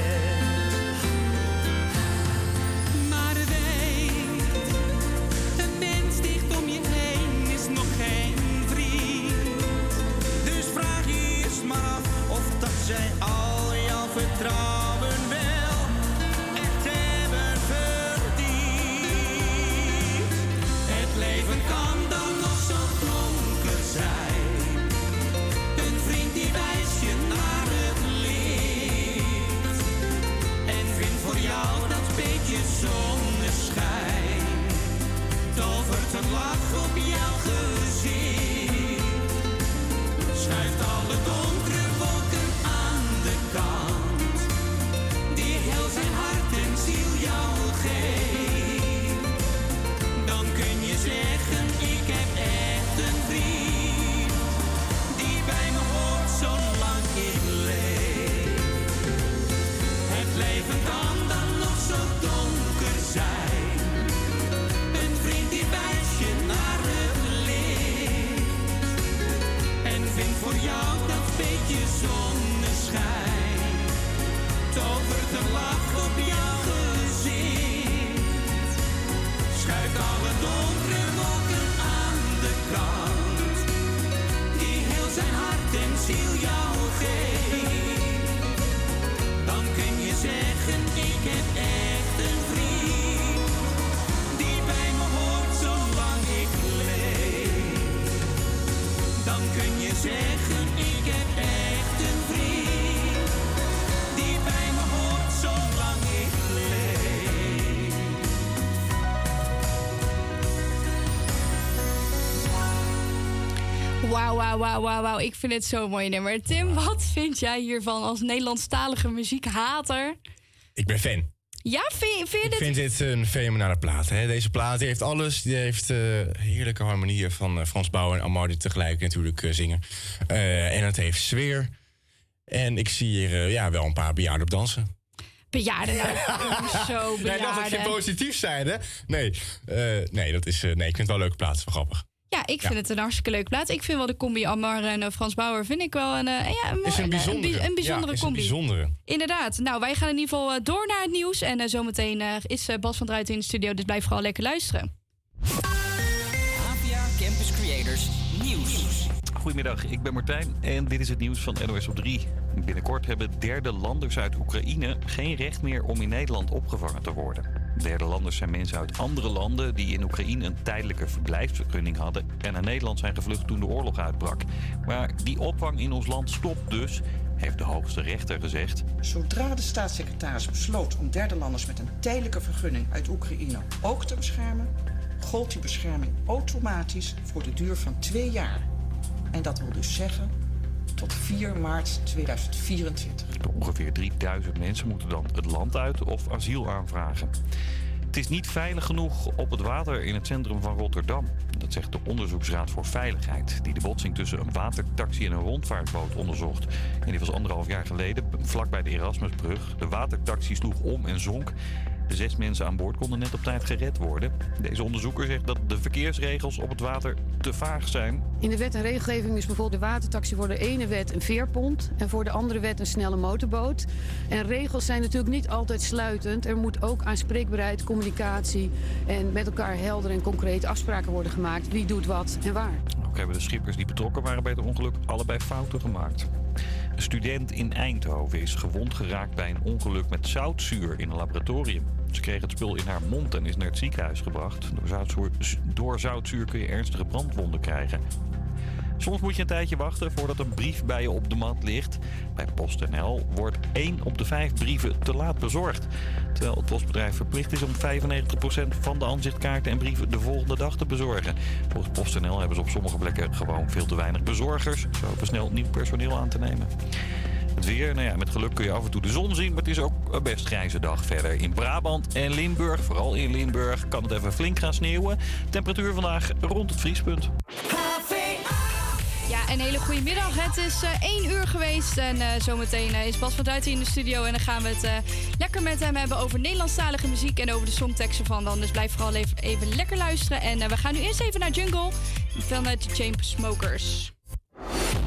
Wauw, wauw, wauw. Ik vind het zo'n mooi nummer. Tim, wat vind jij hiervan als Nederlandstalige muziekhater? Ik ben fan. Ja, vind, vind je Ik dit... vind dit een fenomenale plaat. Hè? Deze plaat heeft alles. Die heeft eh, heerlijke harmonieën van eh, Frans Bauer en Amar die tegelijk natuurlijk eh, zingen. En het heeft sfeer. En ik zie hier ja, wel een paar bejaarden op dansen. Bejaarden nou. Zo Nee, dat ik bejaarden. geen positief zijn, hè? Nee, nee, dat is, nee, ik vind het wel een leuke plaats. Wel grappig. Ja, ik vind Ja. het een hartstikke leuke plaat. Ik vind wel de combi Amar en eh, Frans Bauer vind ik wel een, eh, ja, een, Is een bijzondere. een, bi- een bijzondere ja, is combi. Een bijzondere. Inderdaad. Nou, wij gaan in ieder geval eh, door naar het nieuws. En eh, zometeen eh, is eh, Bas van Druiten in de studio, dus blijf vooral lekker luisteren. APA Campus Creators Nieuws. Goedemiddag, ik ben Martijn en dit is het nieuws van NOS op 3. Binnenkort hebben derde landers uit Oekraïne geen recht meer om in Nederland opgevangen te worden. Derde landers zijn mensen uit andere landen die in Oekraïne een tijdelijke verblijfsvergunning hadden en naar Nederland zijn gevlucht toen de oorlog uitbrak. Maar die opvang in ons land stopt dus, heeft de hoogste rechter gezegd. Zodra de staatssecretaris besloot om derde landers met een tijdelijke vergunning uit Oekraïne ook te beschermen, gold die bescherming automatisch voor de duur van twee jaar. En dat wil dus zeggen tot 4 maart 2024. Ongeveer 3000 mensen moeten dan het land uit of asiel aanvragen. Het is niet veilig genoeg op het water in het centrum van Rotterdam. Dat zegt de Onderzoeksraad voor Veiligheid, die de botsing tussen een watertaxi en een rondvaartboot onderzocht. En die was anderhalf jaar geleden, vlakbij de Erasmusbrug. De watertaxi sloeg om en zonk. Zes mensen aan boord konden net op tijd gered worden. Deze onderzoeker zegt dat de verkeersregels op het water te vaag zijn. In de wet en regelgeving is bijvoorbeeld de watertaxi voor de ene wet een veerpont en voor de andere wet een snelle motorboot. En regels zijn natuurlijk niet altijd sluitend. Er moet ook aanspreekbaarheid, communicatie en met elkaar helder en concreet afspraken worden gemaakt. Wie doet wat en waar. Ook hebben de schippers die betrokken waren bij het ongeluk allebei fouten gemaakt. Een student in Eindhoven is gewond geraakt bij een ongeluk met zoutzuur in een laboratorium. Ze kreeg het spul in haar mond en is naar het ziekenhuis gebracht. Door zoutzuur, door zoutzuur kun je ernstige brandwonden krijgen. Soms moet je een tijdje wachten voordat een brief bij je op de mat ligt. Bij PostNL wordt 1 op de 5 brieven te laat bezorgd. Terwijl het postbedrijf verplicht is om 95% van de aanzichtkaarten en brieven de volgende dag te bezorgen. Volgens PostNL hebben ze op sommige plekken gewoon veel te weinig bezorgers. Ze hopen snel nieuw personeel aan te nemen. Het weer, nou ja, met geluk kun je af en toe de zon zien, maar het is ook een best grijze dag. Verder in Brabant en Limburg, vooral in Limburg, kan het even flink gaan sneeuwen. Temperatuur vandaag rond het vriespunt. Een hele goede middag. Het is eh 1 uur geweest en eh, zometeen eh, is Bas van Duiten in de studio. En dan gaan we het lekker met hem hebben over Nederlandstalige muziek en over de songteksten van dan. Dus blijf vooral even, even lekker luisteren. En we gaan nu eerst even naar Jungle vanuit de Chainsmokers. Campus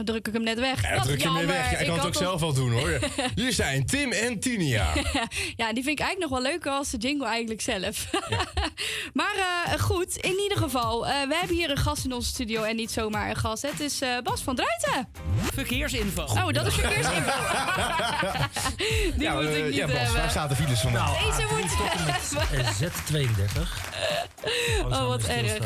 Oh, nou druk ik hem net weg. Ja, Wat druk je hem jammer. weg. Ja, ik kan het ook zelf wel doen hoor. Hier zijn Tim en Tinia. ja, die vind ik eigenlijk nog wel leuker als de jingle eigenlijk zelf. maar eh, goed, in ieder geval, eh, we hebben hier een gast in onze studio en niet zomaar een gast. Het is eh, Bas van Druiten. Verkeersinfo. Oh, dat is verkeersinfo. die Ja, moet ik niet ja, Bas, hebben. waar staat de files vandaag? Deze moet je hebben. Z32. Oh, wat erg.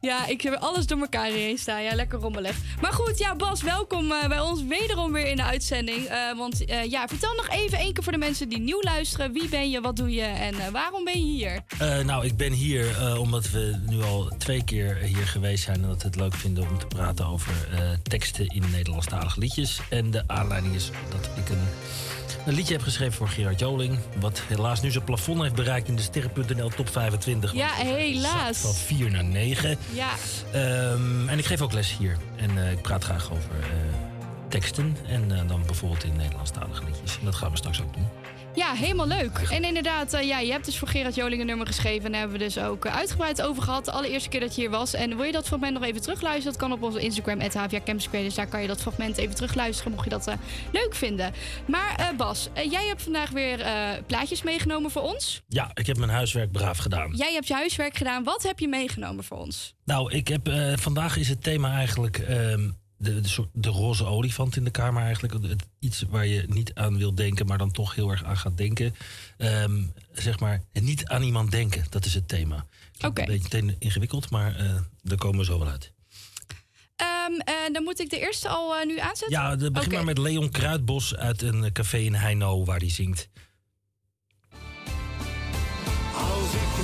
Ja, ik heb alles door elkaar heen staan. Ja, lekker rommelig. Maar goed, ja, Bas, welkom eh, bij ons wederom weer in de uitzending. Eh, want eh, ja, vertel nog even één keer voor de mensen die nieuw luisteren. Wie ben je, wat doe je en waarom ben je hier? Nou, ik ben hier omdat we nu al twee keer hier geweest zijn... en dat we het leuk vinden om te praten over teksten in Nederlandstalige liedjes. En de aanleiding is dat ik een, een liedje heb geschreven voor Gerard Joling... wat helaas nu zijn plafond heeft bereikt in de Sterren.nl top 25. Ja, helaas. Van 4 naar 9. Ja, Ehm, en ik geef ook les hier. En eh, ik praat graag over eh, teksten. En eh, dan bijvoorbeeld in Nederlandstalige liedjes. En dat gaan we straks ook doen. Ja helemaal leuk. En inderdaad, eh, ja, je hebt dus voor Gerard Joling een nummer geschreven. En daar hebben we dus ook eh, uitgebreid over gehad. De allereerste keer dat je hier was. En wil je dat fragment nog even terugluisteren? Dat kan op onze Instagram, HVA Creators. Daar kan je dat fragment even terugluisteren, mocht je dat eh, leuk vinden. Maar Bas, jij hebt vandaag weer plaatjes meegenomen voor ons. Ja, ik heb mijn huiswerk braaf gedaan. Jij hebt je huiswerk gedaan. Wat heb je meegenomen voor ons? Nou, ik heb, vandaag is het thema eigenlijk ehm, de, de, soort- de roze olifant in de kamer eigenlijk. Het, iets waar je niet aan wil denken, maar dan toch heel erg aan gaat denken. Ehm, zeg maar, niet aan iemand denken, dat is het thema. Oké. Een beetje ingewikkeld, maar eh, daar komen we zo wel uit. Ehm, eh, dan moet ik de eerste al eh, nu aanzetten? Ja, de, begin maar met Leon Kruidbos uit een café in Heino waar hij zingt. Als ik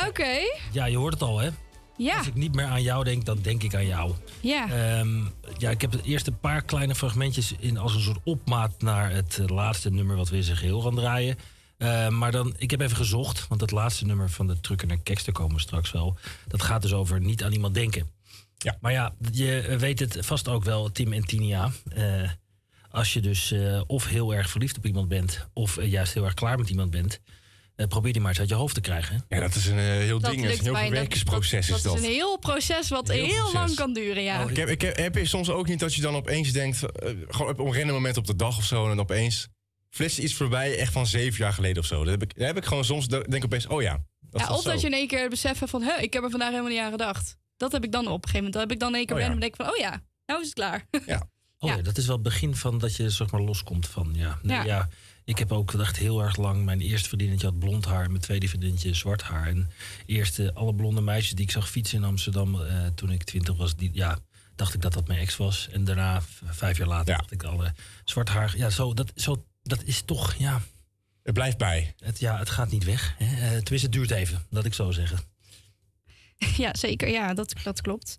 Ja, Oké. ja, je hoort het al hè. Ja. Als ik niet meer aan jou denk, dan denk ik aan jou. Ja. Ehm, ja, ik heb het eerst een paar kleine fragmentjes in als een soort opmaat naar het eh, laatste nummer wat we in zijn geheel gaan draaien. Eh, maar dan, ik heb even gezocht, want het laatste nummer van de Trucker naar Kekster komen we straks wel. Dat gaat dus over niet aan iemand denken. Ja. Maar ja, je weet het vast ook wel, Tim en Tinia. Eh, als je dus eh, of heel erg verliefd op iemand bent, of juist heel erg klaar met iemand bent, eh, probeer die maar eens uit je hoofd te krijgen. Ja, dat is een eh, heel Dat ding. Dat is een heel verwerkingsproces dat, is dat dat. is een heel proces wat Heel heel, proces. lang kan duren, ja. Ik heb, ik heb, heb je soms ook niet dat je dan opeens denkt, eh, gewoon op een random moment op de dag of zo, en opeens flitst iets voorbij, echt van zeven jaar geleden of zo. Dat heb ik, dat heb ik gewoon soms, denk ik opeens, oh ja. Dat ja, of zo. dat je in één keer beseft van, ik heb er vandaag helemaal niet aan gedacht. Dat heb ik dan op een gegeven moment. Dan heb ik dan in één keer Oh ja. random denk ik van, oh ja, nou is het klaar. Oh ja. dat is wel het begin van dat je zeg maar loskomt van ja. Nee, Ja. ja. Ik heb ook echt heel erg lang. Mijn eerste vriendinnetje had blond haar. Mijn tweede vriendinnetje zwart haar. En eerst eh, alle blonde meisjes die ik zag fietsen in Amsterdam eh, toen ik twintig was, die, ja, dacht ik dat dat mijn ex was. En daarna, vijf jaar later, dacht ik alle zwart haar. Ja, zo, dat, zo, dat is toch, ja. Het blijft bij. Het, ja, het gaat niet weg. Hè? Eh, tenminste, het duurt even, laat ik zo zeggen. ja, zeker. Ja, dat, dat klopt.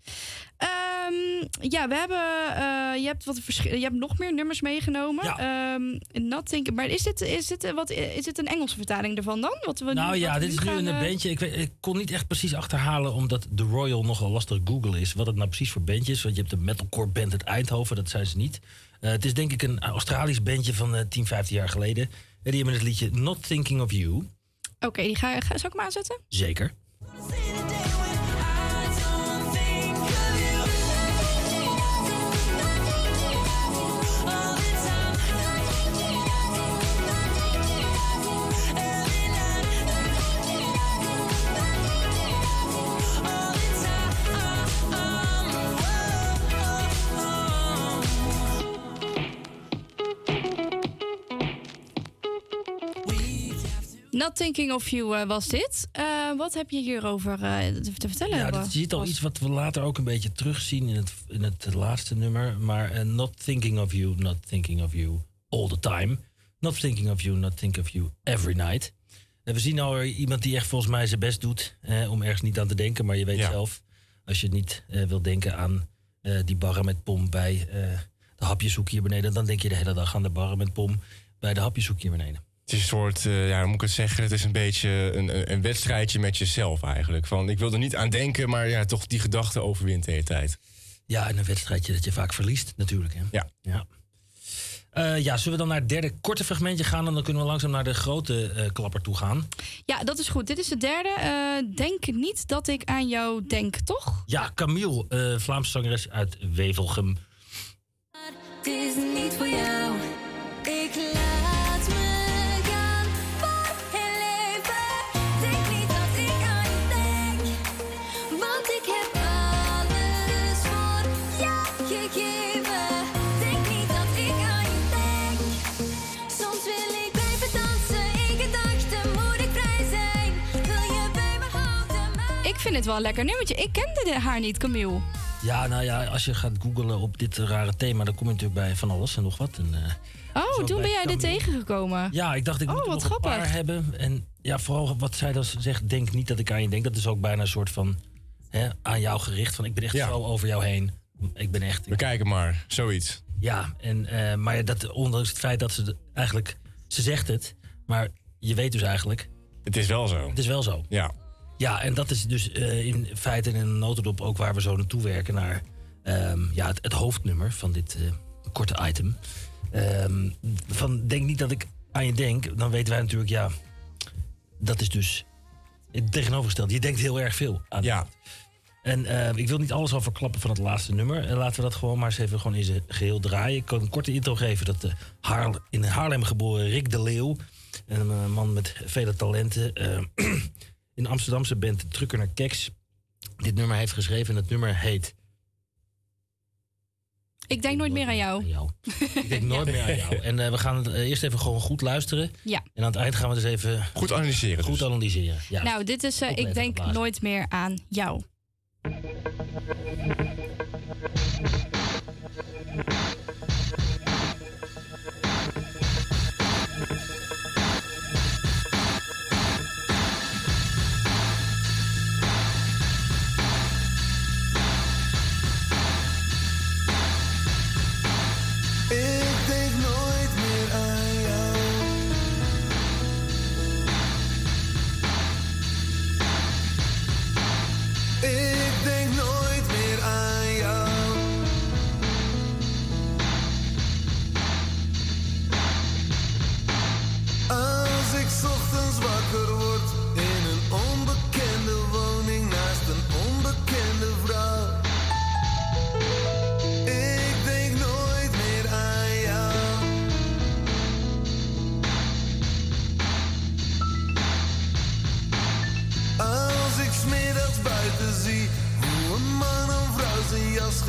Ehm, ja, we hebben, eh, je, hebt wat je hebt nog meer nummers meegenomen. Ehm, Nothing, maar is dit, is, dit, eh, wat, is dit een Engelse vertaling ervan dan? Wat we Nou nu, ja, dit is nu een eh, bandje. Ik, weet, ik kon niet echt precies achterhalen, omdat The Royal nogal lastig Google is. Wat het nou precies voor bandje is. Want je hebt de metalcore band uit Eindhoven, dat zijn ze niet. Eh, het is denk ik een Australisch bandje van eh 10, 15 jaar geleden. En die hebben het liedje Not Thinking of You. Oké, die ga, ga, zal ik hem aanzetten? Zeker. Not Thinking of You eh, was dit. Eh, wat heb je hierover eh, te, te vertellen? Ja, dat, je ziet al iets wat we later ook een beetje terugzien in het, in het laatste nummer. Maar Not Thinking of You, Not Thinking of You all the time. Not Thinking of You, Not Thinking of You every night. En we zien al iemand die echt volgens mij zijn best doet eh, om ergens niet aan te denken. Maar je weet zelf, als je niet eh, wil denken aan eh, die barren met pom bij eh, de hapjeshoek hier beneden... dan denk je de hele dag aan de barren met pom bij de hapjeshoek hier beneden. Het is een soort, eh, ja, hoe moet ik het zeggen? Het is een beetje een, een- een wedstrijdje met jezelf eigenlijk. Van, ik wil er niet aan denken, maar ja, toch die gedachte overwint de hele tijd. Ja, en een wedstrijdje dat je vaak verliest natuurlijk. Hè? Ja. ja. Eh, ja, zullen we dan naar het derde korte fragmentje gaan... en dan kunnen we langzaam naar de grote eh, klapper toe gaan. Ja, dat is goed. Dit is de derde. Eh, denk niet dat ik aan jou denk, toch? Ja, Camille, eh Vlaamse zangeres uit Wevelgem. Het is niet voor jou. Ik Ik vind het wel een lekker nummertje. Ik kende de- haar niet, Camille. Ja, nou ja, als je gaat googlen op dit rare thema... dan kom je natuurlijk bij van alles en nog wat. En, eh, Oh, toen ben jij dit tegengekomen. ja, ik dacht, ik Oh, moet wat nog een paar grappig. hebben. En ja, vooral wat zij dan zegt, denk niet dat ik aan je denk. Dat is ook bijna een soort van hè, aan jou gericht. Van ik ben echt zo over jou heen. Ik ben echt... We kijken maar, zoiets. Ja, en, eh, maar dat, ondanks het feit dat ze de- eigenlijk... Ze zegt het, maar je weet dus eigenlijk... Het is wel zo. Het is wel zo. Ja. Ja, en dat is dus eh, in feite in een notendop ook waar we zo naartoe werken naar ehm, ja, het, het hoofdnummer van dit eh, korte item. Ehm, van denk niet dat ik aan je denk, dan weten wij natuurlijk, ja, dat is dus Het tegenovergestelde. Je denkt heel erg veel aan. Ja. En eh, ik wil niet alles al verklappen van het laatste nummer. En laten we dat gewoon maar eens even gewoon in zijn geheel draaien. Ik kan een korte intro geven dat de Haarl- in Haarlem geboren Rick de Leeuw... een eh, man met vele talenten... in Amsterdamse band Trucker naar Keks... dit nummer heeft geschreven. En het nummer heet... Ik denk nooit meer aan jou. Ik denk nooit meer aan jou. En eh, we gaan het eh, eerst even gewoon goed luisteren. Ja. En aan het eind gaan we dus even... Goed analyseren. Goed analyseren, ja. Nou, dit is eh, Ik denk nooit meer aan jou.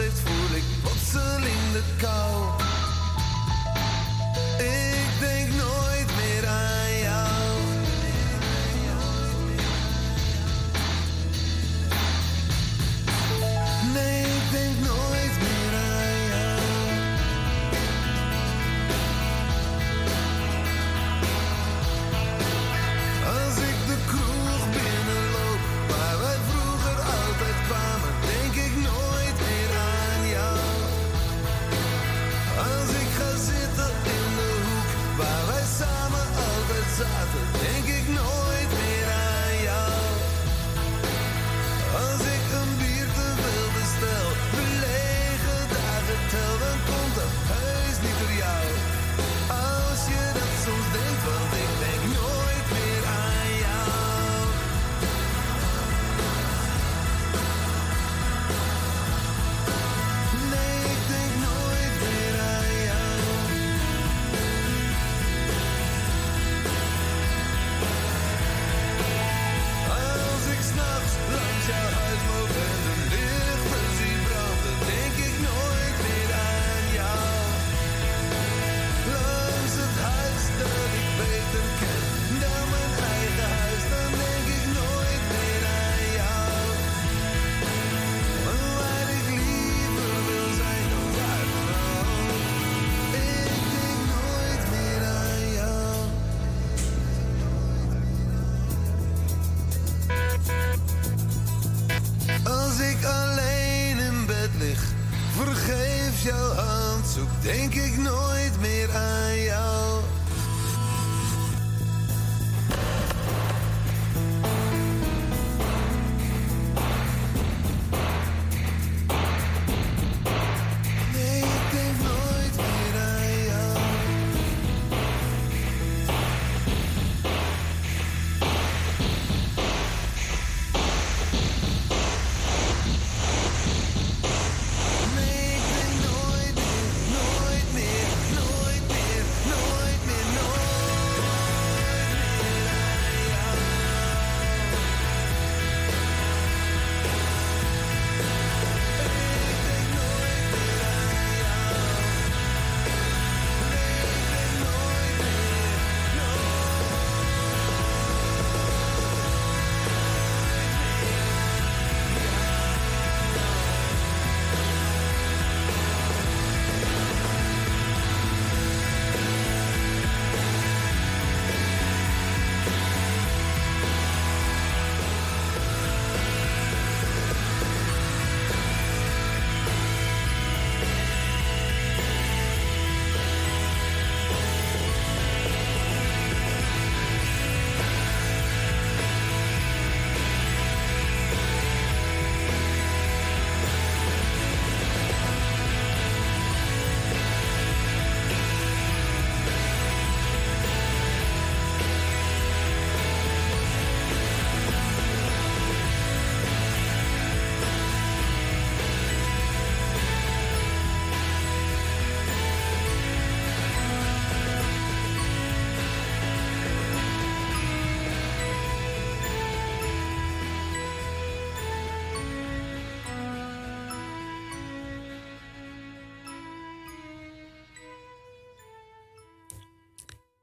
Geeft, voel ik plotseling de kou.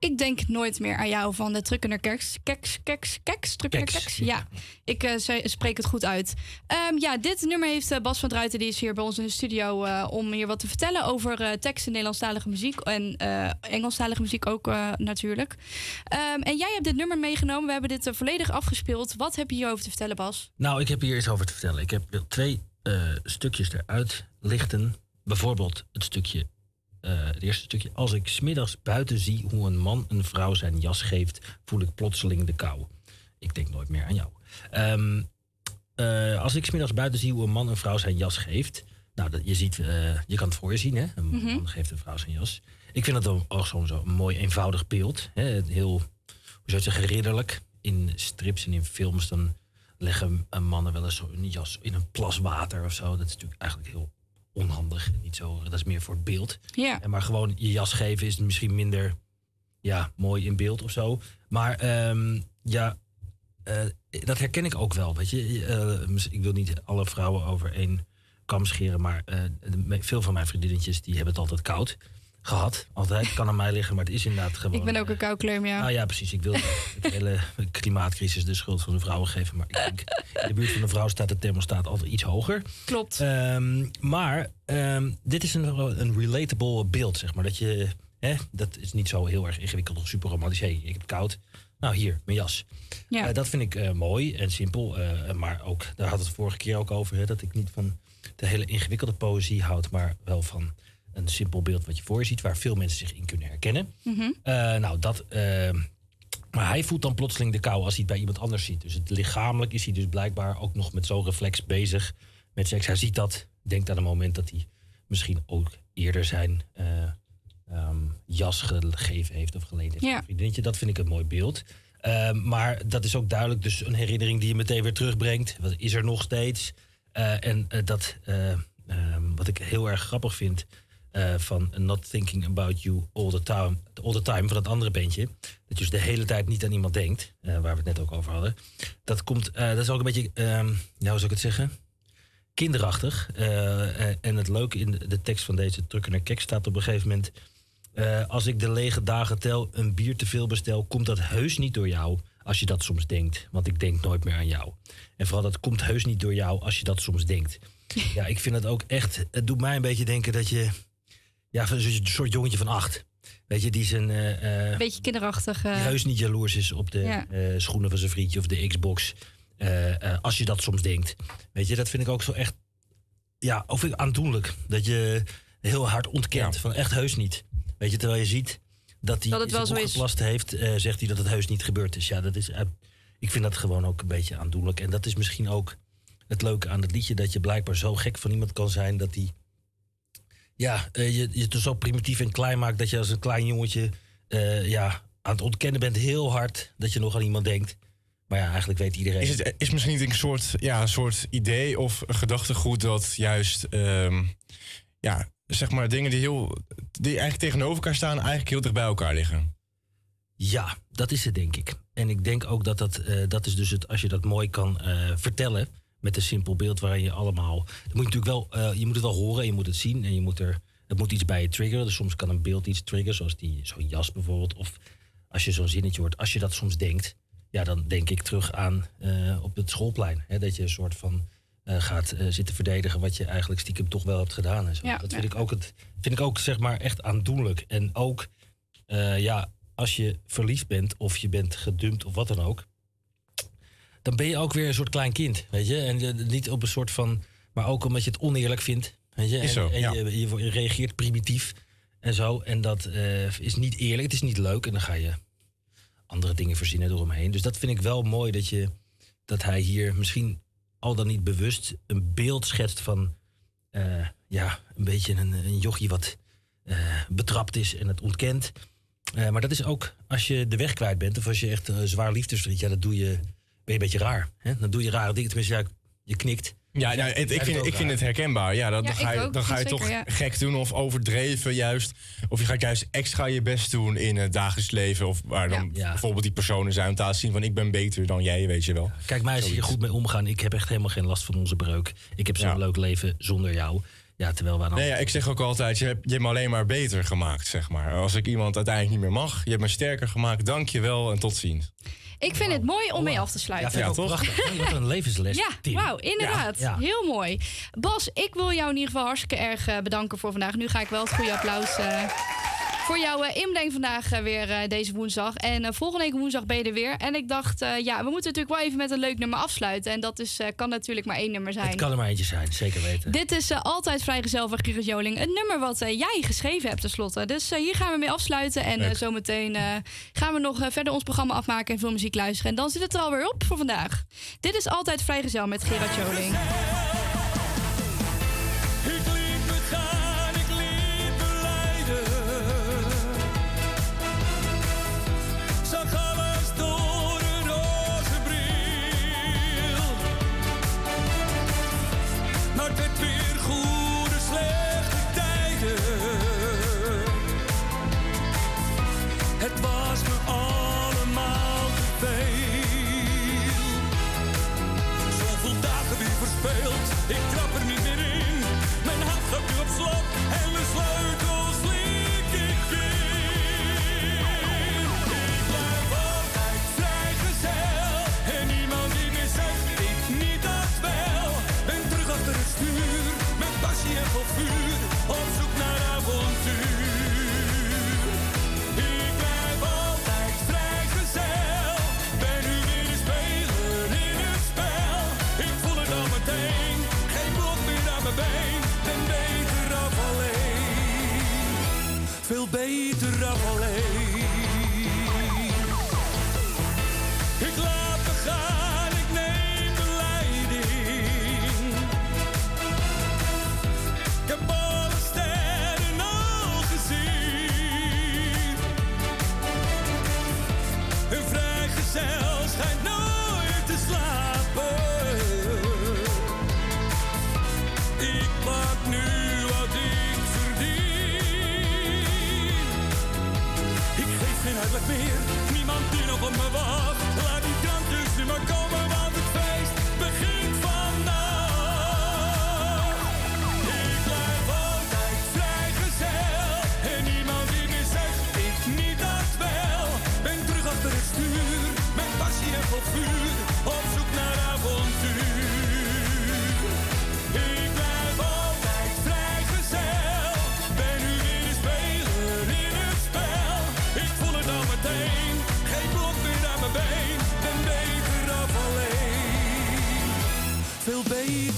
Ik denk nooit meer aan jou van de Trukkener Keks. Keks, keks, keks, Trukkener Keks, Keks. Ja, ik eh, spreek het goed uit. Ehm, ja, dit nummer heeft eh, Bas van Druiten. Die is hier bij ons in de studio eh, om hier wat te vertellen over eh teksten Nederlandstalige muziek. En Engelstalige muziek ook natuurlijk. Ehm, en jij hebt dit nummer meegenomen. We hebben dit volledig afgespeeld. Wat heb je hierover te vertellen, Bas? Nou, ik heb hier iets over te vertellen. Ik heb twee stukjes eruit lichten. Bijvoorbeeld het stukje, eh, het eerste stukje. Als ik smiddags buiten zie hoe een man een vrouw zijn jas geeft, voel ik plotseling de kou. Ik denk nooit meer aan jou. Ehm, eh, als ik smiddags buiten zie hoe een man een vrouw zijn jas geeft. Nou, dat, je, ziet, eh, je kan het voor je zien, hè? Een Mhm. man geeft een vrouw zijn jas. Ik vind dat dan ook zo'n zo mooi eenvoudig beeld. Hè? Heel, hoe zou je zeggen, ridderlijk. In strips en in films dan leggen mannen wel eens zo een jas in een plas water of zo. Dat is natuurlijk eigenlijk heel onhandig. Niet zo, dat is meer voor het beeld. Ja. En maar gewoon je jas geven is misschien minder ja, mooi in beeld of zo. Maar ehm, ja, eh, dat herken ik ook wel. Weet je, Eh, ik wil niet alle vrouwen over één kam scheren, maar eh, veel van mijn vriendinnetjes die hebben het altijd koud gehad. Altijd kan aan mij liggen, maar het is inderdaad gewoon. Ik ben ook een koukleum, ja. Ah ja, precies. Ik wil de hele klimaatcrisis de schuld van de vrouwen geven. Maar ik denk, in de buurt van de vrouw staat de thermostaat altijd iets hoger. Klopt. Ehm, maar ehm, dit is een, een relatable beeld, zeg maar. Dat je, hè, dat is niet zo heel erg ingewikkeld of super romantisch. Hey, ik heb koud. Nou, hier, mijn jas. Ja. Eh, dat vind ik eh, mooi en simpel. eh, maar ook, daar had het vorige keer ook over, hè, dat ik niet van de hele ingewikkelde poëzie houd, maar wel van een simpel beeld wat je voor je ziet, waar veel mensen zich in kunnen herkennen. Mhm. Eh, nou, dat. eh, maar hij voelt dan plotseling de kou als hij het bij iemand anders ziet. Dus het lichamelijk is hij dus blijkbaar ook nog met zo'n reflex bezig met seks. Hij ziet dat, denkt aan een moment dat hij misschien ook eerder zijn eh, ehm, jas gegeven heeft of geleend heeft. Ja. vriendinnetje. Dat vind ik een mooi beeld. Ehm, maar dat is ook duidelijk dus een herinnering die je meteen weer terugbrengt. Wat is er nog steeds? Eh, en dat, ehm, wat ik heel erg grappig vind eh, van Not Thinking About You All the, time, all the Time, van dat andere bandje. Dat je dus de hele tijd niet aan iemand denkt, eh, waar we het net ook over hadden. Dat, komt, eh, dat is ook een beetje, ehm, ja, hoe zou ik het zeggen? Kinderachtig. En het leuke in de, tekst van deze Trucker Kek staat op een gegeven moment... als ik de lege dagen tel, een bier te veel bestel... komt dat heus niet door jou als je dat soms denkt. Want ik denk nooit meer aan jou. En vooral dat komt heus niet door jou als je dat soms denkt. Ja, ik vind het ook echt... Het doet mij een beetje denken dat je... Ja, van zo'n soort jongetje van acht. Weet je, die zijn... eh, eh, Beetje kinderachtig. eh. die heus niet jaloers is op de Ja. eh, schoenen van zijn vriendje of de Xbox. Eh, eh, als je dat soms denkt. Weet je, dat vind ik ook zo echt. Ja, of ik aandoenlijk. Dat je heel hard ontkent. Van echt heus niet. Weet je, terwijl je ziet dat hij Dat het wel zijn zo broek is. heeft, eh, zegt hij dat het heus niet gebeurd is. Ja, dat is. ik vind dat gewoon ook een beetje aandoenlijk. En dat is misschien ook het leuke aan het liedje. Dat je blijkbaar zo gek van iemand kan zijn dat hij. Ja, eh, je, je het zo primitief en klein maakt dat je als een klein jongetje eh, ja, aan het ontkennen bent heel hard dat je nog aan iemand denkt. Maar ja, eigenlijk weet iedereen. Is het is misschien een soort, ja, een soort idee of een gedachtegoed dat juist, ehm, ja, zeg maar dingen die, heel, die eigenlijk tegenover elkaar staan, eigenlijk heel dicht bij elkaar liggen? Ja, dat is het denk ik. En ik denk ook dat dat, eh, dat is dus het, als je dat mooi kan vertellen met een simpel beeld waarin je allemaal. Moet je natuurlijk wel, eh, je moet het wel horen, en je moet het zien en je moet er, het moet iets bij je triggeren. Dus soms kan een beeld iets triggeren, zoals die zo'n jas bijvoorbeeld. Of als je zo'n zinnetje hoort, als je dat soms denkt, ja, dan denk ik terug aan eh, op het schoolplein. Hè, dat je een soort van eh, gaat zitten verdedigen wat je eigenlijk stiekem toch wel hebt gedaan. En zo. Ja, dat ja. vind ik ook het, vind ik ook zeg maar echt aandoenlijk. En ook ja, als je verliefd bent of je bent gedumpt of wat dan ook, dan ben je ook weer een soort klein kind, weet je? En eh, niet op een soort van, maar ook omdat je het oneerlijk vindt, weet je? Is en zo, en ja. je, je, je reageert primitief en zo. En dat eh, is niet eerlijk, het is niet leuk. En dan ga je andere dingen verzinnen eromheen. Dus dat vind ik wel mooi dat, je, dat hij hier misschien al dan niet bewust een beeld schetst van eh, ja, een beetje een, een jochie wat betrapt is en het ontkent. Maar dat is ook als je de weg kwijt bent of als je echt zwaar liefdesverdriet, ja, dat doe je, ben je een beetje raar. Hè? Dan doe je rare dingen. Tenminste, ja, je knikt. Ja, nou, het- ik, vind, ik vind het herkenbaar. Ja, dan, Ja, dan ga je, dan ga je Zeker, toch ja. gek doen of overdreven juist. Of je gaat juist extra je best doen in het dagelijks leven. Of waar dan Ja. bijvoorbeeld die personen zijn om te laten zien van ik ben beter dan jij, weet je wel. Kijk, mij is hier goed mee omgaan. Ik heb echt helemaal geen last van onze breuk. Ik heb zo'n Ja. leuk leven zonder jou. Ja, terwijl wij dan... Nee, ja, ik zeg ook altijd, je hebt, je hebt me alleen maar beter gemaakt, zeg maar. Als ik iemand uiteindelijk niet meer mag, je hebt me sterker gemaakt, dank je wel en tot ziens. Ik vind het mooi om mee af te sluiten. Ja, ik ook prachtig. Wat een levensles. Ja, wauw, inderdaad. Ja, ja. Heel mooi. Bas, ik wil jou in ieder geval hartstikke erg eh, bedanken voor vandaag. Nu ga ik wel het goede applaus eh, voor jouw eh, inbreng vandaag eh, weer eh, deze woensdag. En volgende week woensdag ben je er weer. En ik dacht, ja, we moeten natuurlijk wel even met een leuk nummer afsluiten. En dat is, kan natuurlijk maar één nummer zijn. Het kan er maar eentje zijn, zeker weten. Dit is altijd vrijgezel van Gerrit Joling. Een nummer wat jij geschreven hebt tenslotte. Dus hier gaan we mee afsluiten. En zometeen gaan we nog verder ons programma afmaken en veel muziek luisteren. En dan zit het er alweer op voor vandaag. Dit is altijd vrijgezel met Gerard Joling. Beter af alleen. Op me wacht.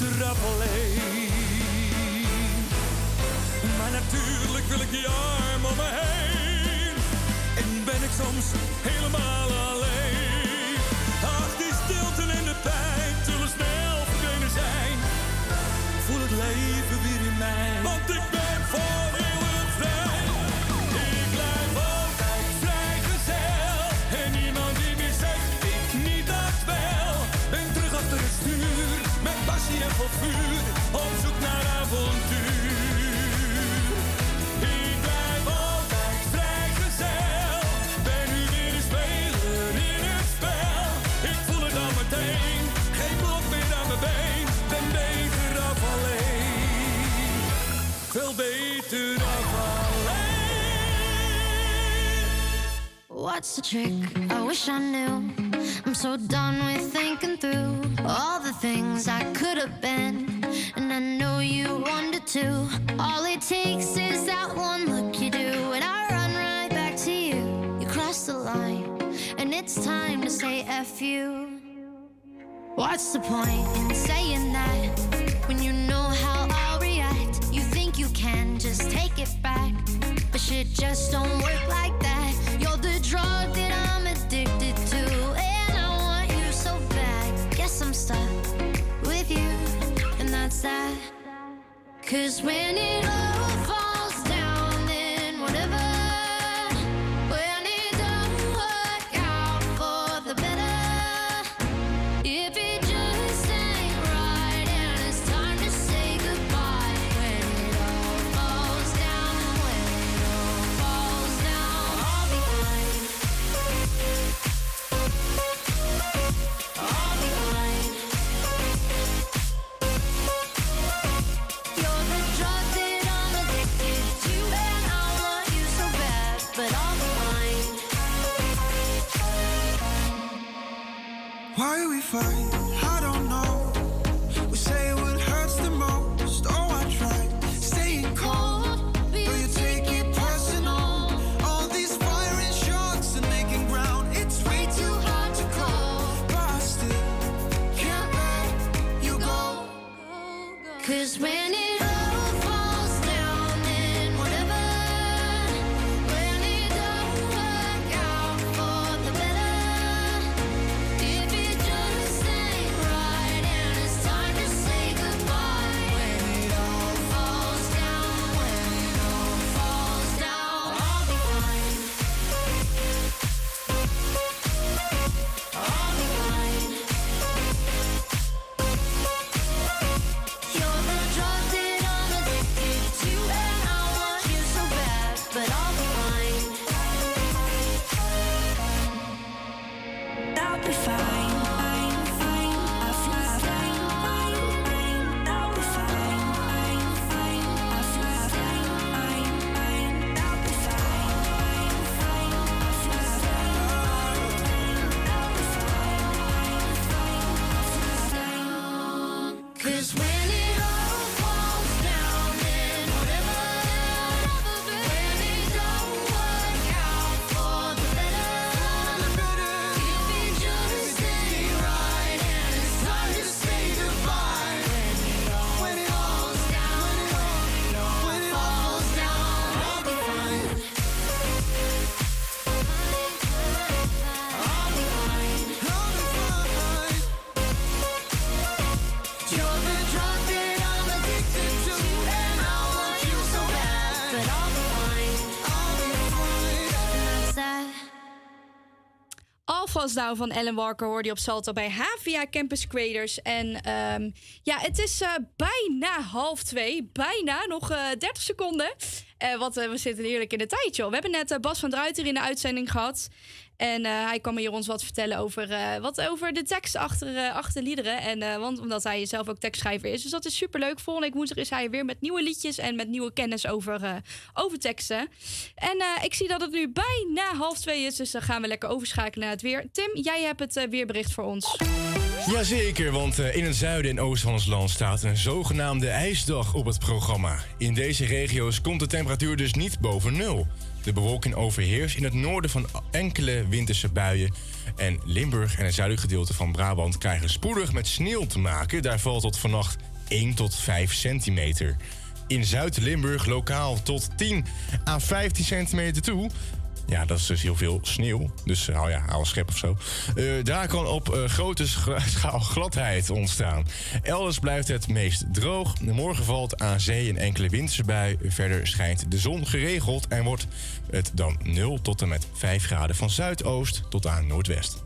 Af alleen. Maar natuurlijk wil ik die arm om me heen. En ben ik soms helemaal alleen. What's the trick? I wish I knew. I'm so done with thinking through all the things I could have been. And I know you wanted to. All it takes is that one look you do, and I run right back to you. You cross the line, and it's time to say F you. What's the point in saying that when you know how I'll react? You think you can just take it back, but shit just don't work like that. Drug that I'm addicted to, and I want you so bad. Guess I'm stuck with you, and that's that. Cause when it all falls fight. Down van Ellen Walker hoorde je op Salto bij Havia Campus Creators. En ehm, ja, het is eh, bijna half twee. Bijna, nog eh 30 seconden. Eh want eh, we zitten heerlijk in de tijd, joh. We hebben net eh, Bas van Druiter in de uitzending gehad. En eh, hij kwam hier ons wat vertellen over, eh, wat over de tekst achter, achter liederen. En, want omdat hij zelf ook tekstschrijver is. Dus dat is superleuk. Volgende week woensdag is hij weer met nieuwe liedjes en met nieuwe kennis over, over teksten. En ik zie dat het nu bijna half twee is. Dus dan gaan we lekker overschakelen naar het weer. Tim, jij hebt het weerbericht voor ons. Jazeker, want in het zuiden en oosten van ons land staat een zogenaamde ijsdag op het programma. In deze regio's komt de temperatuur dus niet boven nul. De bewolking overheerst in het noorden van enkele winterse buien. En Limburg en het zuidelijk gedeelte van Brabant krijgen spoedig met sneeuw te maken. Daar valt tot vannacht 1 tot 5 centimeter. In Zuid-Limburg lokaal tot 10 à 15 centimeter toe. Ja, dat is dus heel veel sneeuw. Dus hou ja, schep of zo. Eh, daar kan op eh, grote scha- schaal gladheid ontstaan. Elders blijft het meest droog. Morgen valt aan zee een enkele winterse bui. Verder schijnt de zon geregeld en wordt het dan 0 tot en met 5 graden van zuidoost tot aan noordwest.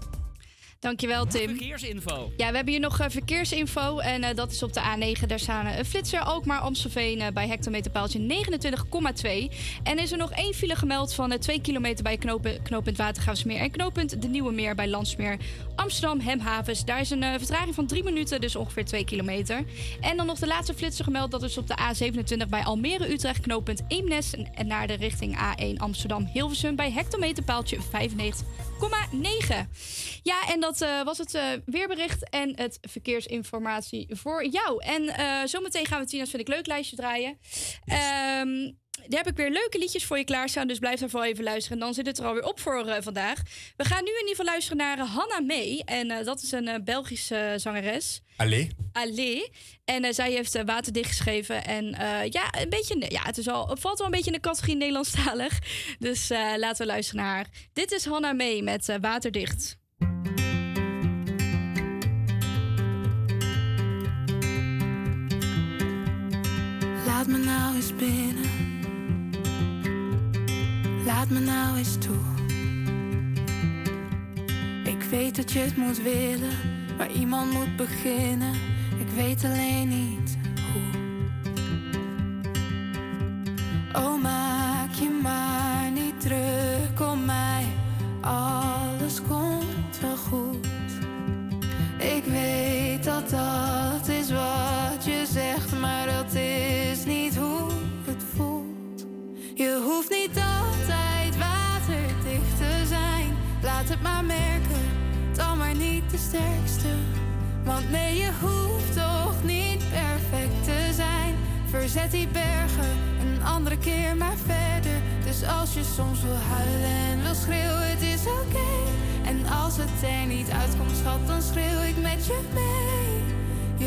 Dankjewel, Tim. Verkeersinfo. Ja, we hebben hier nog eh, verkeersinfo. En eh, dat is op de A9. Daar staan een flitser Alkmaar Amstelveen eh, bij hectometerpaaltje 29,2. En is er nog één file gemeld van eh, 2 kilometer bij knopen, knooppunt Watergraafsmeer en knooppunt De Nieuwe Meer bij Landsmeer Amsterdam Hemhavens. Daar is een vertraging van 3 minuten, dus ongeveer 2 kilometer. En dan nog de laatste flitser gemeld. Dat is op de A27 bij Almere Utrecht knooppunt Eemnes. En, en naar de richting A1 Amsterdam Hilversum bij hectometerpaaltje 95,9. Ja, en dat eh, was het eh, weerbericht en het verkeersinformatie voor jou. En eh, zometeen gaan we Tina's Vind ik Leuk lijstje draaien. Ehm, daar heb ik weer leuke liedjes voor je klaarstaan, dus blijf daarvoor even luisteren. En dan zit het er alweer op voor vandaag. We gaan nu in ieder geval luisteren naar Hanna May. En dat is een Belgische zangeres. Allee. Allee. En zij heeft Waterdicht geschreven. En ja, een beetje, ja, het, is al, het valt wel een beetje in de categorie Nederlandstalig. Dus laten we luisteren naar haar. Dit is Hanna May met Waterdicht. Laat me nou eens binnen. Laat me nou eens toe. Ik weet dat je het moet willen, maar iemand moet beginnen. Ik weet alleen niet hoe. Oh, maak je maar niet druk om mij. Alles komt wel goed. Ik weet dat dat is wat je zegt, Je hoeft niet altijd waterdicht te zijn. Laat het maar merken, dan maar niet de sterkste. Want nee, je hoeft toch niet perfect te zijn. Verzet die bergen een andere keer maar verder. Dus als je soms wil huilen en wil schreeuwen, het is oké. En als het er niet uitkomt, schat, dan schreeuw ik met je mee.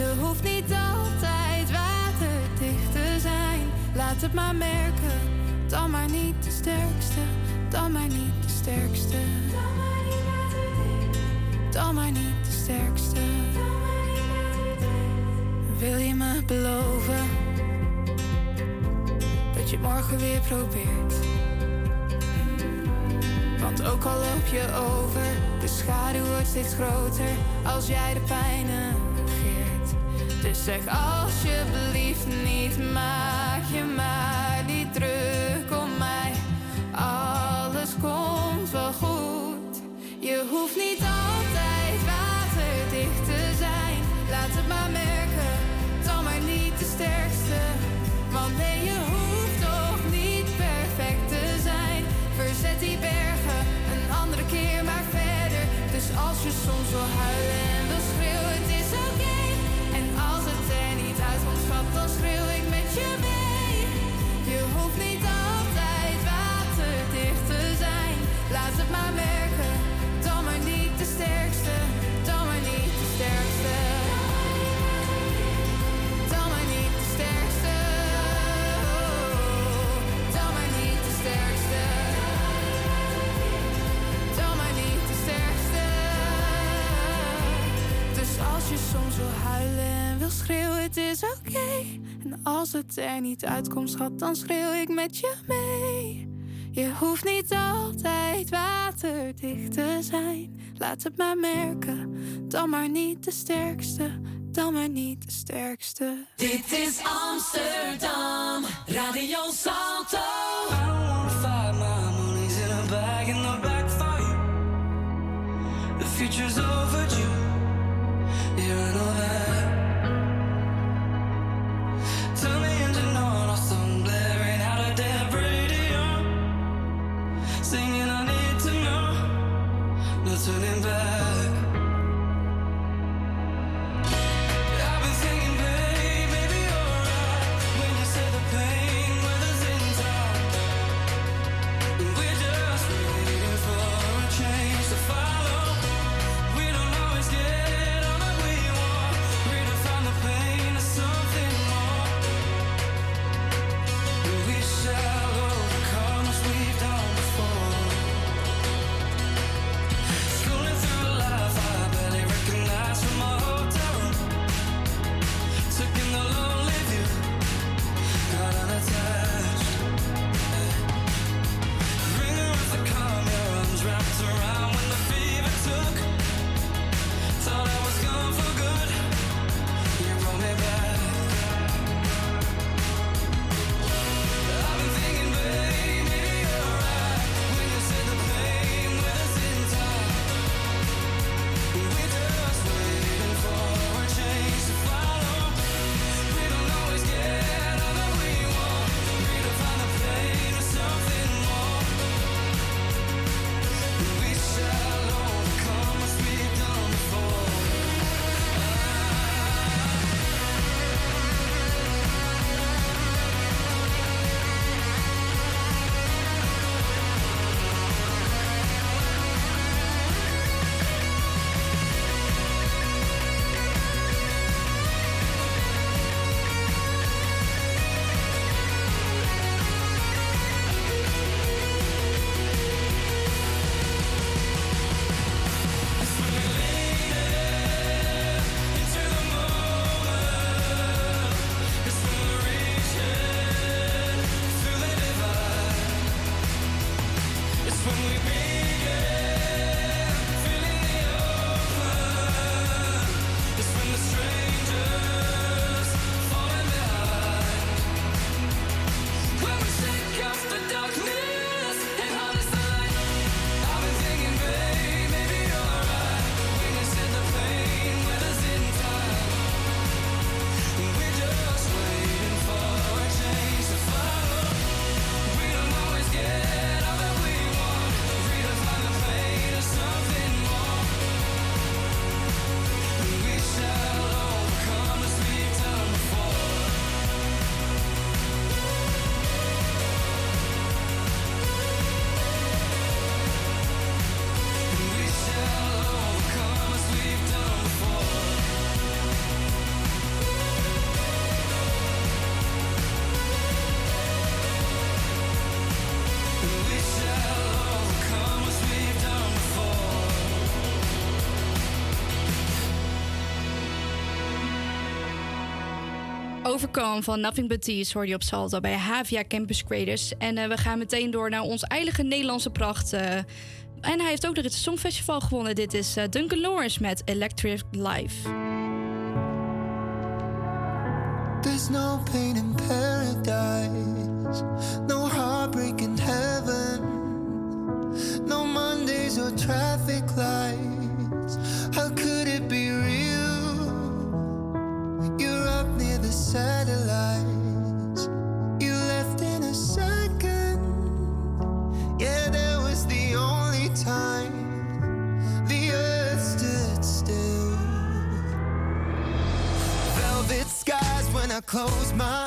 Je hoeft niet altijd waterdicht te zijn. Laat het maar merken dan maar niet de sterkste. Dan maar niet de sterkste. Dan maar niet de sterkste. Wil je me beloven dat je het morgen weer probeert? Want ook al loop je over, de schaduw wordt steeds groter als jij de pijn negeert. Dus zeg alsjeblieft niet, maak je maar niet druk Je hoeft niet altijd waterdicht te zijn. Laat het maar merken, dan maar niet de sterkste. Want nee, je hoeft toch niet perfect te zijn. Verzet die bergen een andere keer maar verder. Dus als je soms wil huilen is oké. En als het er niet uitkomt, schat, dan schreeuw ik met je mee. Je hoeft niet altijd waterdicht te zijn. Laat het maar merken, dan maar niet de sterkste. Dan maar niet de sterkste. Dit is Amsterdam, Radio Salto. The future's overdue. Yeah, I Overcome van Nothing But Tees hoor je op Salto bij Havia Campus Creators. En eh, we gaan meteen door naar ons eilige Nederlandse pracht. Eh. En hij heeft ook nog het Songfestival gewonnen. Dit is uh, Duncan Lawrence met Electric Life. There's no pain in paradise I close my eyes.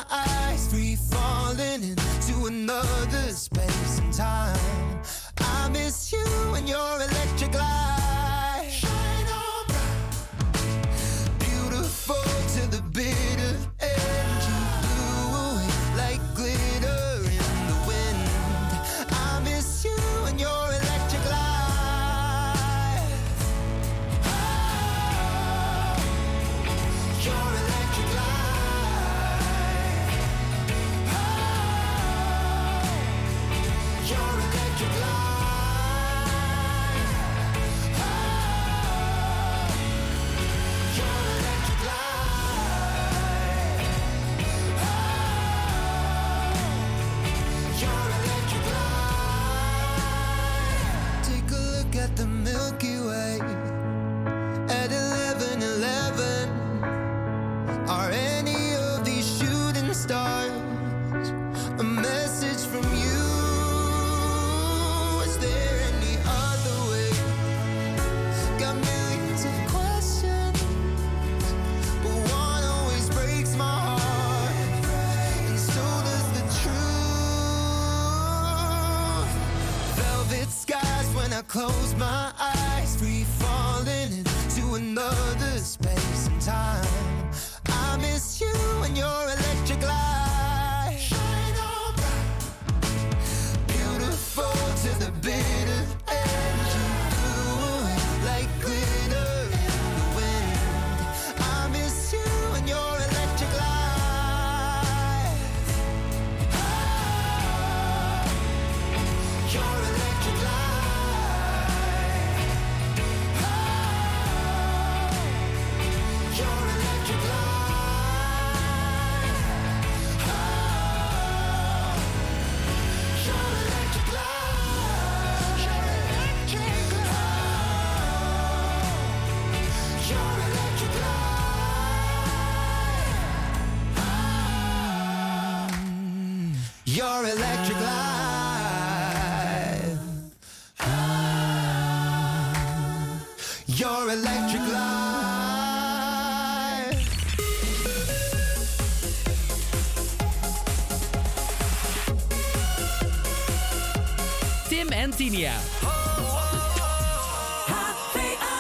and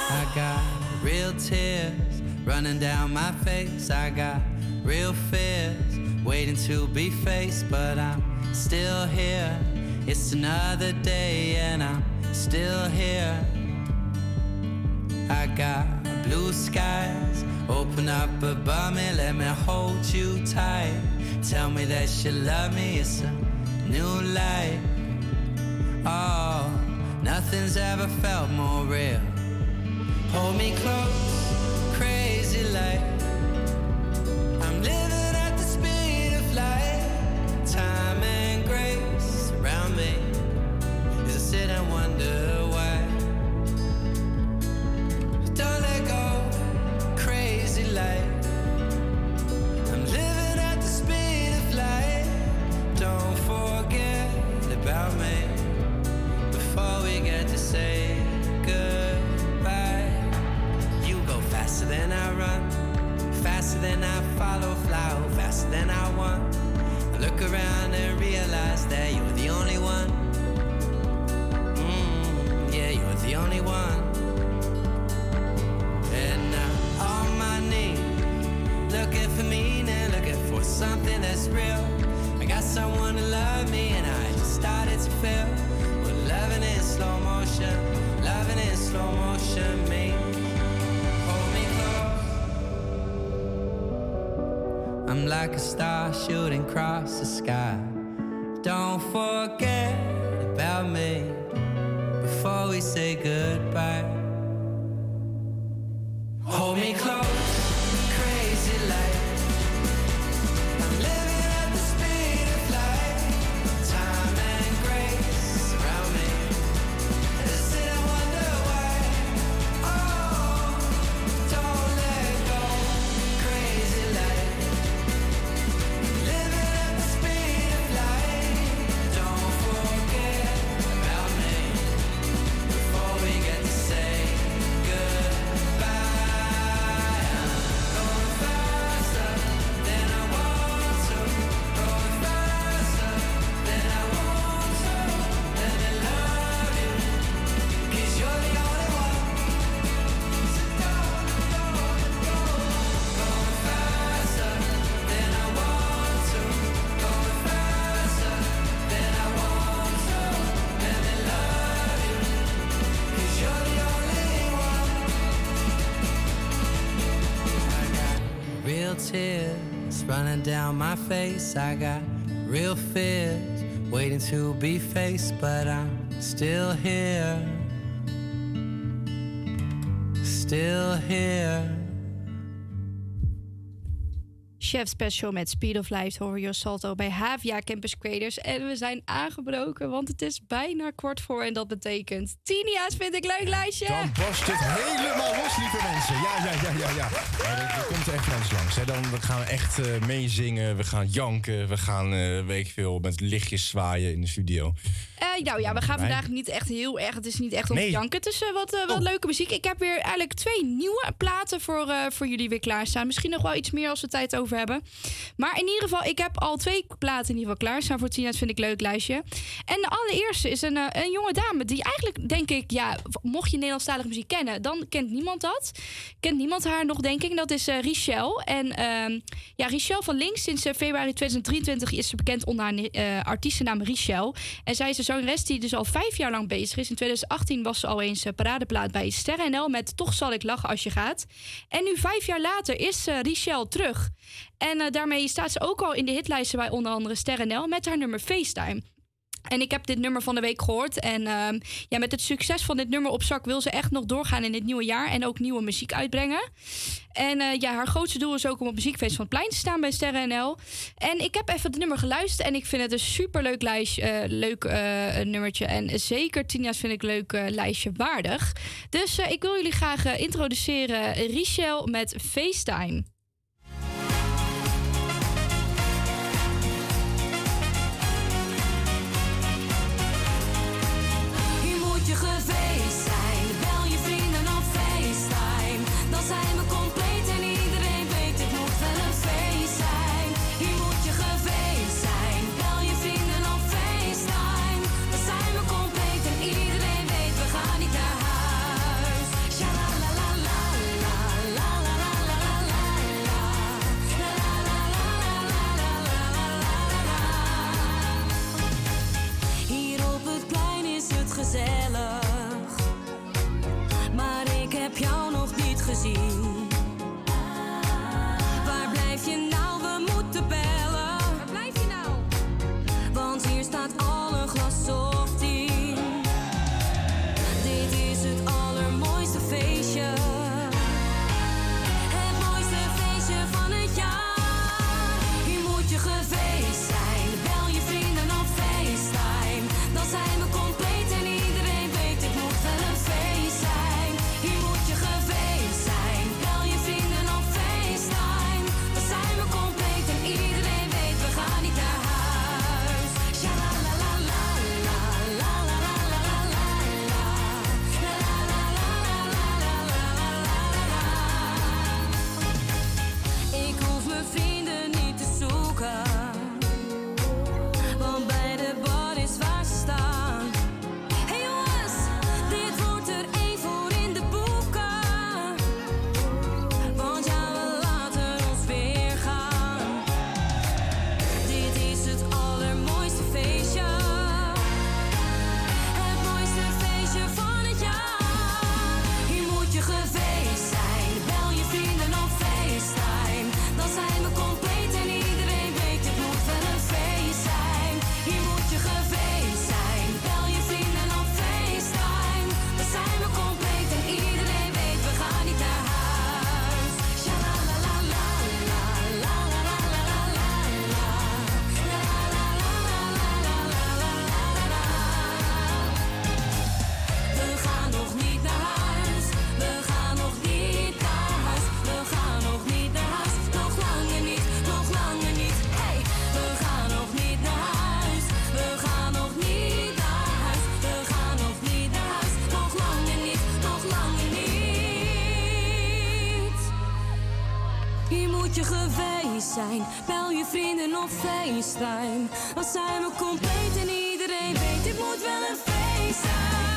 I got real tears running down my face. I got real fears waiting to be faced, but I'm still here. It's another day and I'm still here. I got blue skies. Open up above me, let me hold you tight. Tell me that you love me, it's a new life. Oh, nothing's ever felt more real. Hold me close, crazy like. Running down my face. I got real fears waiting to be faced, but I'm still here. Chef Special met Speed of Light hoor je Salto bij Havia Campus Creators. En we zijn aangebroken, want het is bijna kwart voor. En dat betekent Tinia's vind ik leuk lijstje. Dan barst het helemaal los, lieve mensen. Ja, ja, ja, ja, ja. ja er, er komt echt van ons langs. Hè. Dan we gaan we echt eh, meezingen, we gaan janken, we gaan, eh weet ik veel, met lichtjes zwaaien in de studio. Nou ja, we gaan vandaag niet echt heel erg. Het is niet echt om te Nee. janken. Het is eh, wat, wat leuke muziek. Ik heb weer eigenlijk twee nieuwe platen voor, voor jullie weer klaarstaan. Misschien nog wel iets meer als we tijd over hebben. Maar in ieder geval, ik heb al twee platen in ieder geval klaarstaan voor Tina's vind ik leuk lijstje. En de allereerste is een, eh, een jonge dame die eigenlijk, denk ik, ja, mocht je Nederlandstalige muziek kennen, dan kent niemand dat. Kent niemand haar nog, denk ik. Dat is eh Richelle. En ehm, ja, Richelle van Links, sinds eh, februari 2023 is ze bekend onder haar artiestennaam Richelle. En zij is een zangeres die dus al vijf jaar lang bezig is. In 2018 was ze al eens paradeplaat bij Sterren NL met Toch zal ik lachen als je gaat. En nu vijf jaar later is Richelle terug. En eh, daarmee staat ze ook al in de hitlijsten bij onder andere Sterren NL met haar nummer FaceTime. En ik heb dit nummer van de week gehoord. En ehm, ja, met het succes van dit nummer op zak wil ze echt nog doorgaan in dit nieuwe jaar. En ook nieuwe muziek uitbrengen. En eh, ja, haar grootste doel is ook om op muziekfeest van het plein te staan bij Sterren NL. En ik heb even het nummer geluisterd. En ik vind het een superleuk lijstje, eh, leuk nummertje. En zeker Tina's vind ik leuk lijstje waardig. Dus ik wil jullie graag introduceren Richel met FaceTime. Je geweest zijn. Bel je vrienden op FaceTime. Dan zijn we compleet en iedereen weet dit moet wel een feest zijn.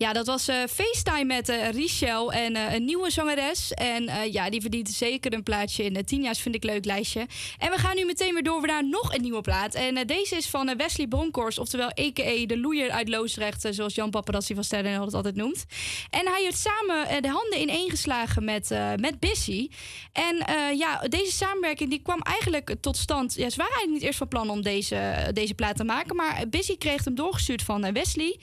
Ja, dat was eh, FaceTime met eh Richel en eh, een nieuwe zangeres. En ja, die verdient zeker een plaatsje in de Tienja's vind ik leuk lijstje. En we gaan nu meteen weer door naar nog een nieuwe plaat. En deze is van Wesley Bronkhorst, oftewel a.k.a. de loeier uit Loosdrecht... eh, zoals Jan Paparazzi van Sterren het altijd noemt. En hij heeft samen de handen ineengeslagen met, eh met Bissy. En ja, deze samenwerking die kwam eigenlijk tot stand... Ja, ze waren eigenlijk niet eerst van plan om deze, deze plaat te maken... maar Bissy kreeg hem doorgestuurd van Wesley.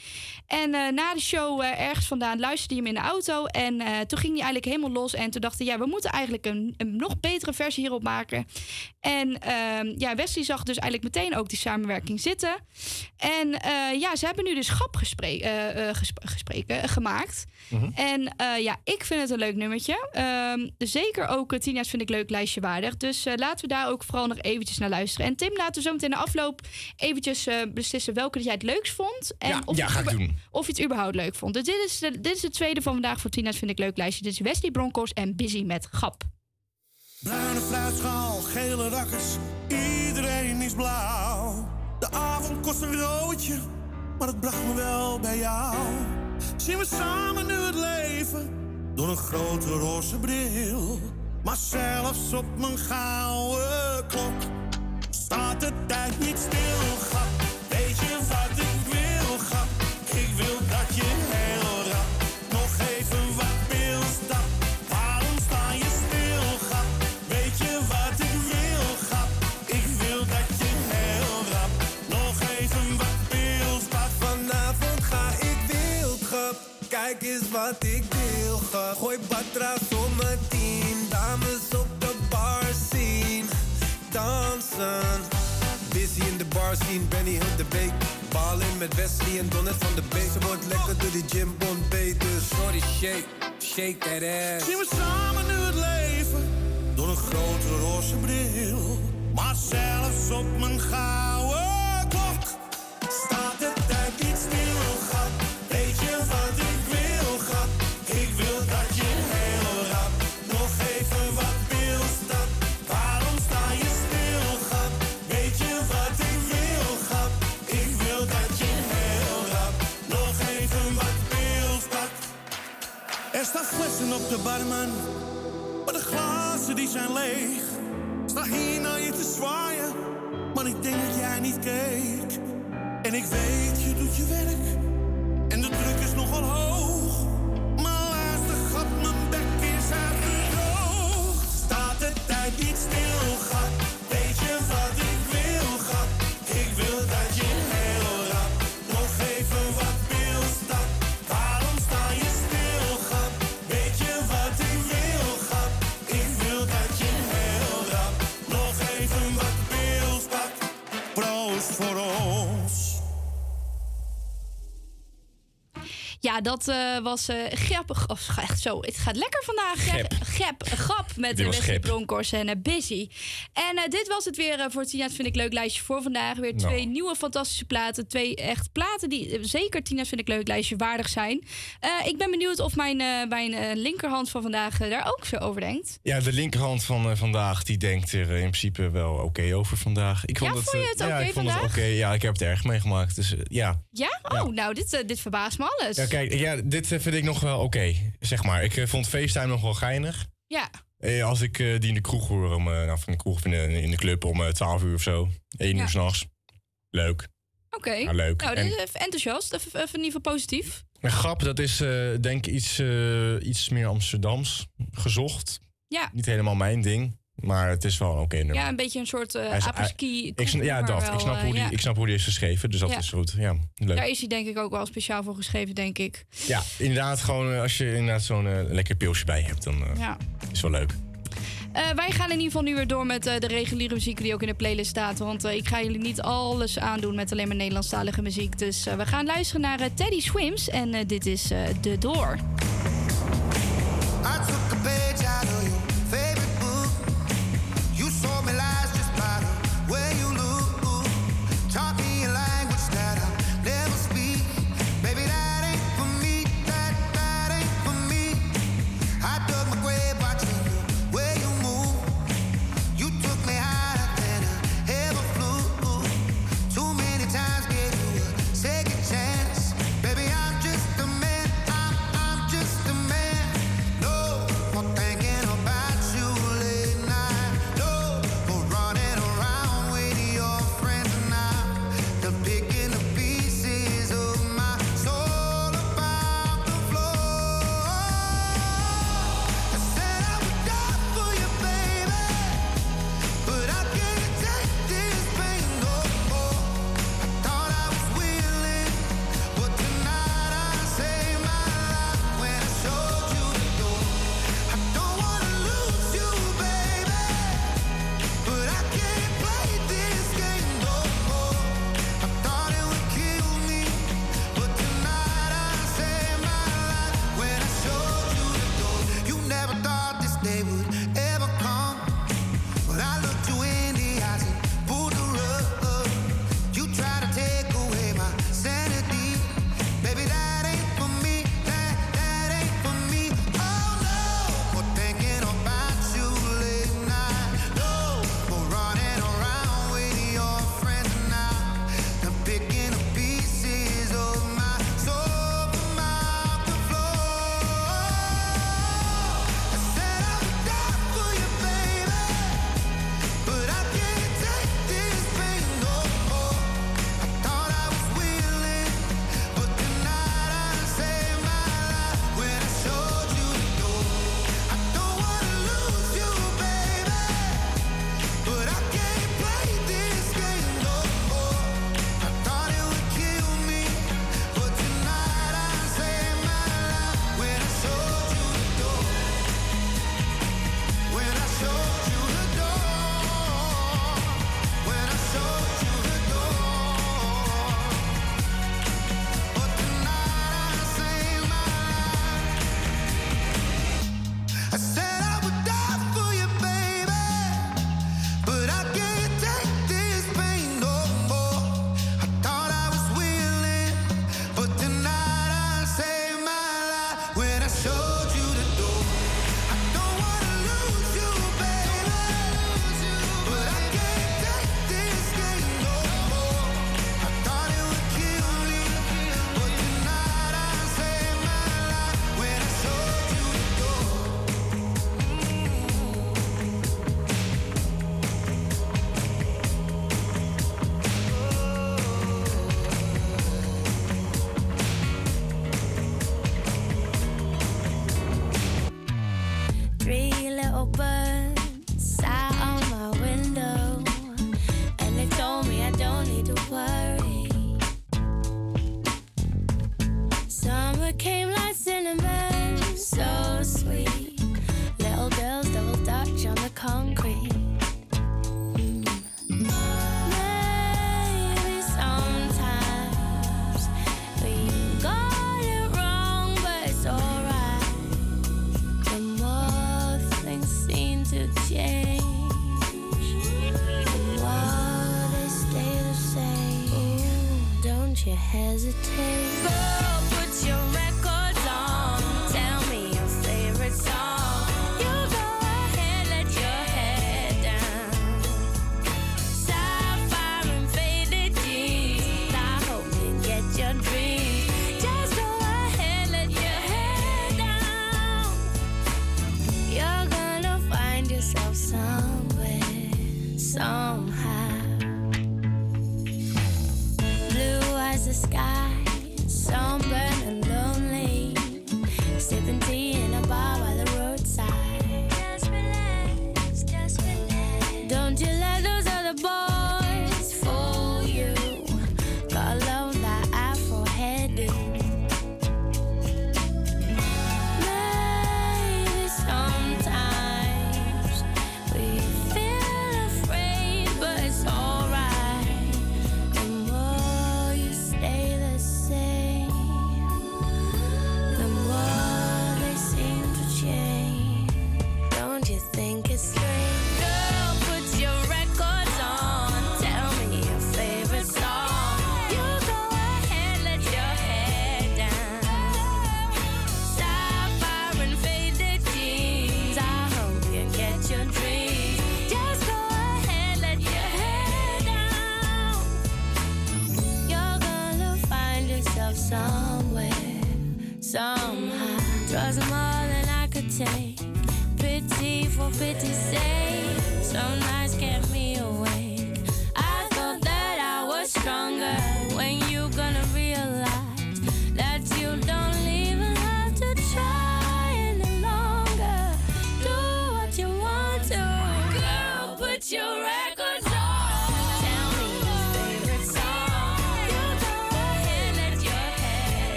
En na de show eh, ergens vandaan luisterde hij hem in de auto. En eh, toen ging hij eigenlijk helemaal los. En toen dachten ja, we moeten eigenlijk een, een nog betere versie hierop maken. En ehm, ja, Wesley zag dus eigenlijk meteen ook die samenwerking zitten. En eh, ja, ze hebben nu dus grapgesprekken gespreken gemaakt. En eh, ja, ik vind het een leuk nummertje. Ehm, zeker ook uh, Tina's vind ik leuk lijstje waardig. Dus laten we daar ook vooral nog eventjes naar luisteren. En Tim, laten we zo meteen in de afloop eventjes beslissen welke dat jij het leukst vond. En Ja, of ja, je ga het ik uber- doen. Of je het überhaupt leuk vond. Dus dit is, de, dit is de tweede van vandaag voor Tina's vind ik leuk lijstje. Dit is Wesley Broncos en Busy met Gap. Bruine fruitschaal, gele rakkers, iedereen is blauw. De avond kost een roodje, maar het bracht me wel bij jou. Zien we samen nu het leven, door een grote roze bril. Maar zelfs op mijn gouden klok staat de tijd niet stil. Grap, wat ik wil, grap. Gooi batras om mijn team. Dames op de bar zien. Dansen. Busy in de bar scene, Benny Hill de Beek. Ballen met Wesley en Donnet van de Beek. Ze wordt lekker door die gym ontbeten. Dus sorry, shake, shake that ass. Zien we samen nu het leven door een grote roze bril. Maar zelfs op mijn gouden staan flessen op de barman, maar de glazen die zijn leeg. Sta hier naar je te zwaaien, maar ik denk dat jij niet keek. En ik weet, je doet je werk, en de druk is nogal hoog. Ja, dat eh, was eh grappig. Of echt zo, het gaat lekker vandaag. Gep. Gep, grap met de Wesley. Bronkhorst en eh, Busy. En dit was het weer voor Tina's Vind ik Leuk lijstje voor vandaag. Weer twee Nou. nieuwe fantastische platen. Twee echt platen die zeker Tina's Vind ik Leuk lijstje waardig zijn. Ik ben benieuwd of mijn, mijn linkerhand van vandaag daar ook zo over denkt. Ja, de linkerhand van vandaag die denkt er in principe wel oké over vandaag. Ik Ja, vond vond je het ja, oké vond het vandaag? oké. Ja, ik heb het erg meegemaakt. Dus ja. Ja? Oh, nou, dit, dit verbaast me alles. Ja, kijk, ja, dit vind ik nog wel oké. Zeg maar, ik eh, vond FaceTime nog wel geinig. Ja. Eh, als ik eh, die in de kroeg hoor, om, nou, van de kroeg in de, in de club om eh, 12 uur of zo. 1 Ja. uur s'nachts. Leuk. Oké. Ja, leuk. Nou, dit is even enthousiast. Even, even in ieder geval positief. En grap, dat is denk ik iets, iets meer Amsterdams gezocht. Ja. Niet helemaal mijn ding, maar het is wel een oké nummer. Ja, een beetje een soort uh, ik, snap- ja, dat. wel, ik, snap eh, hoe die, ja. ik snap hoe die is geschreven, dus dat Ja. is goed. Ja, leuk. Daar is hij denk ik ook wel speciaal voor geschreven, denk ik. Ja, inderdaad, gewoon eh, als je inderdaad zo'n eh, lekker pilsje bij hebt, dan eh, Ja. is wel leuk. Eh, wij gaan in ieder geval nu weer door met eh, de reguliere muziek die ook in de playlist staat. Want eh, ik ga jullie niet alles aandoen met alleen maar Nederlandstalige muziek. Dus eh, we gaan luisteren naar eh, Teddy Swims. En eh, dit is eh The Door.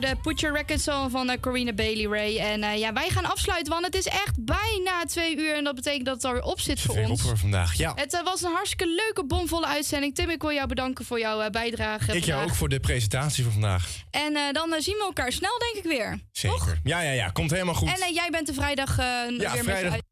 de Put Your Records On van eh, Corina Bailey Ray. En eh, ja, wij gaan afsluiten, want het is echt bijna twee uur. En dat betekent dat het alweer op zit voor ons. op voor vandaag, ja. Het eh, was een hartstikke leuke, bomvolle uitzending. Tim, ik wil jou bedanken voor jouw bijdrage. Ik vandaag. jou ook voor de presentatie van vandaag. En dan zien we elkaar snel, denk ik, weer. Zeker. Ja, ja, ja. Komt helemaal goed. En jij bent de vrijdag ja, weer vrijdag. Met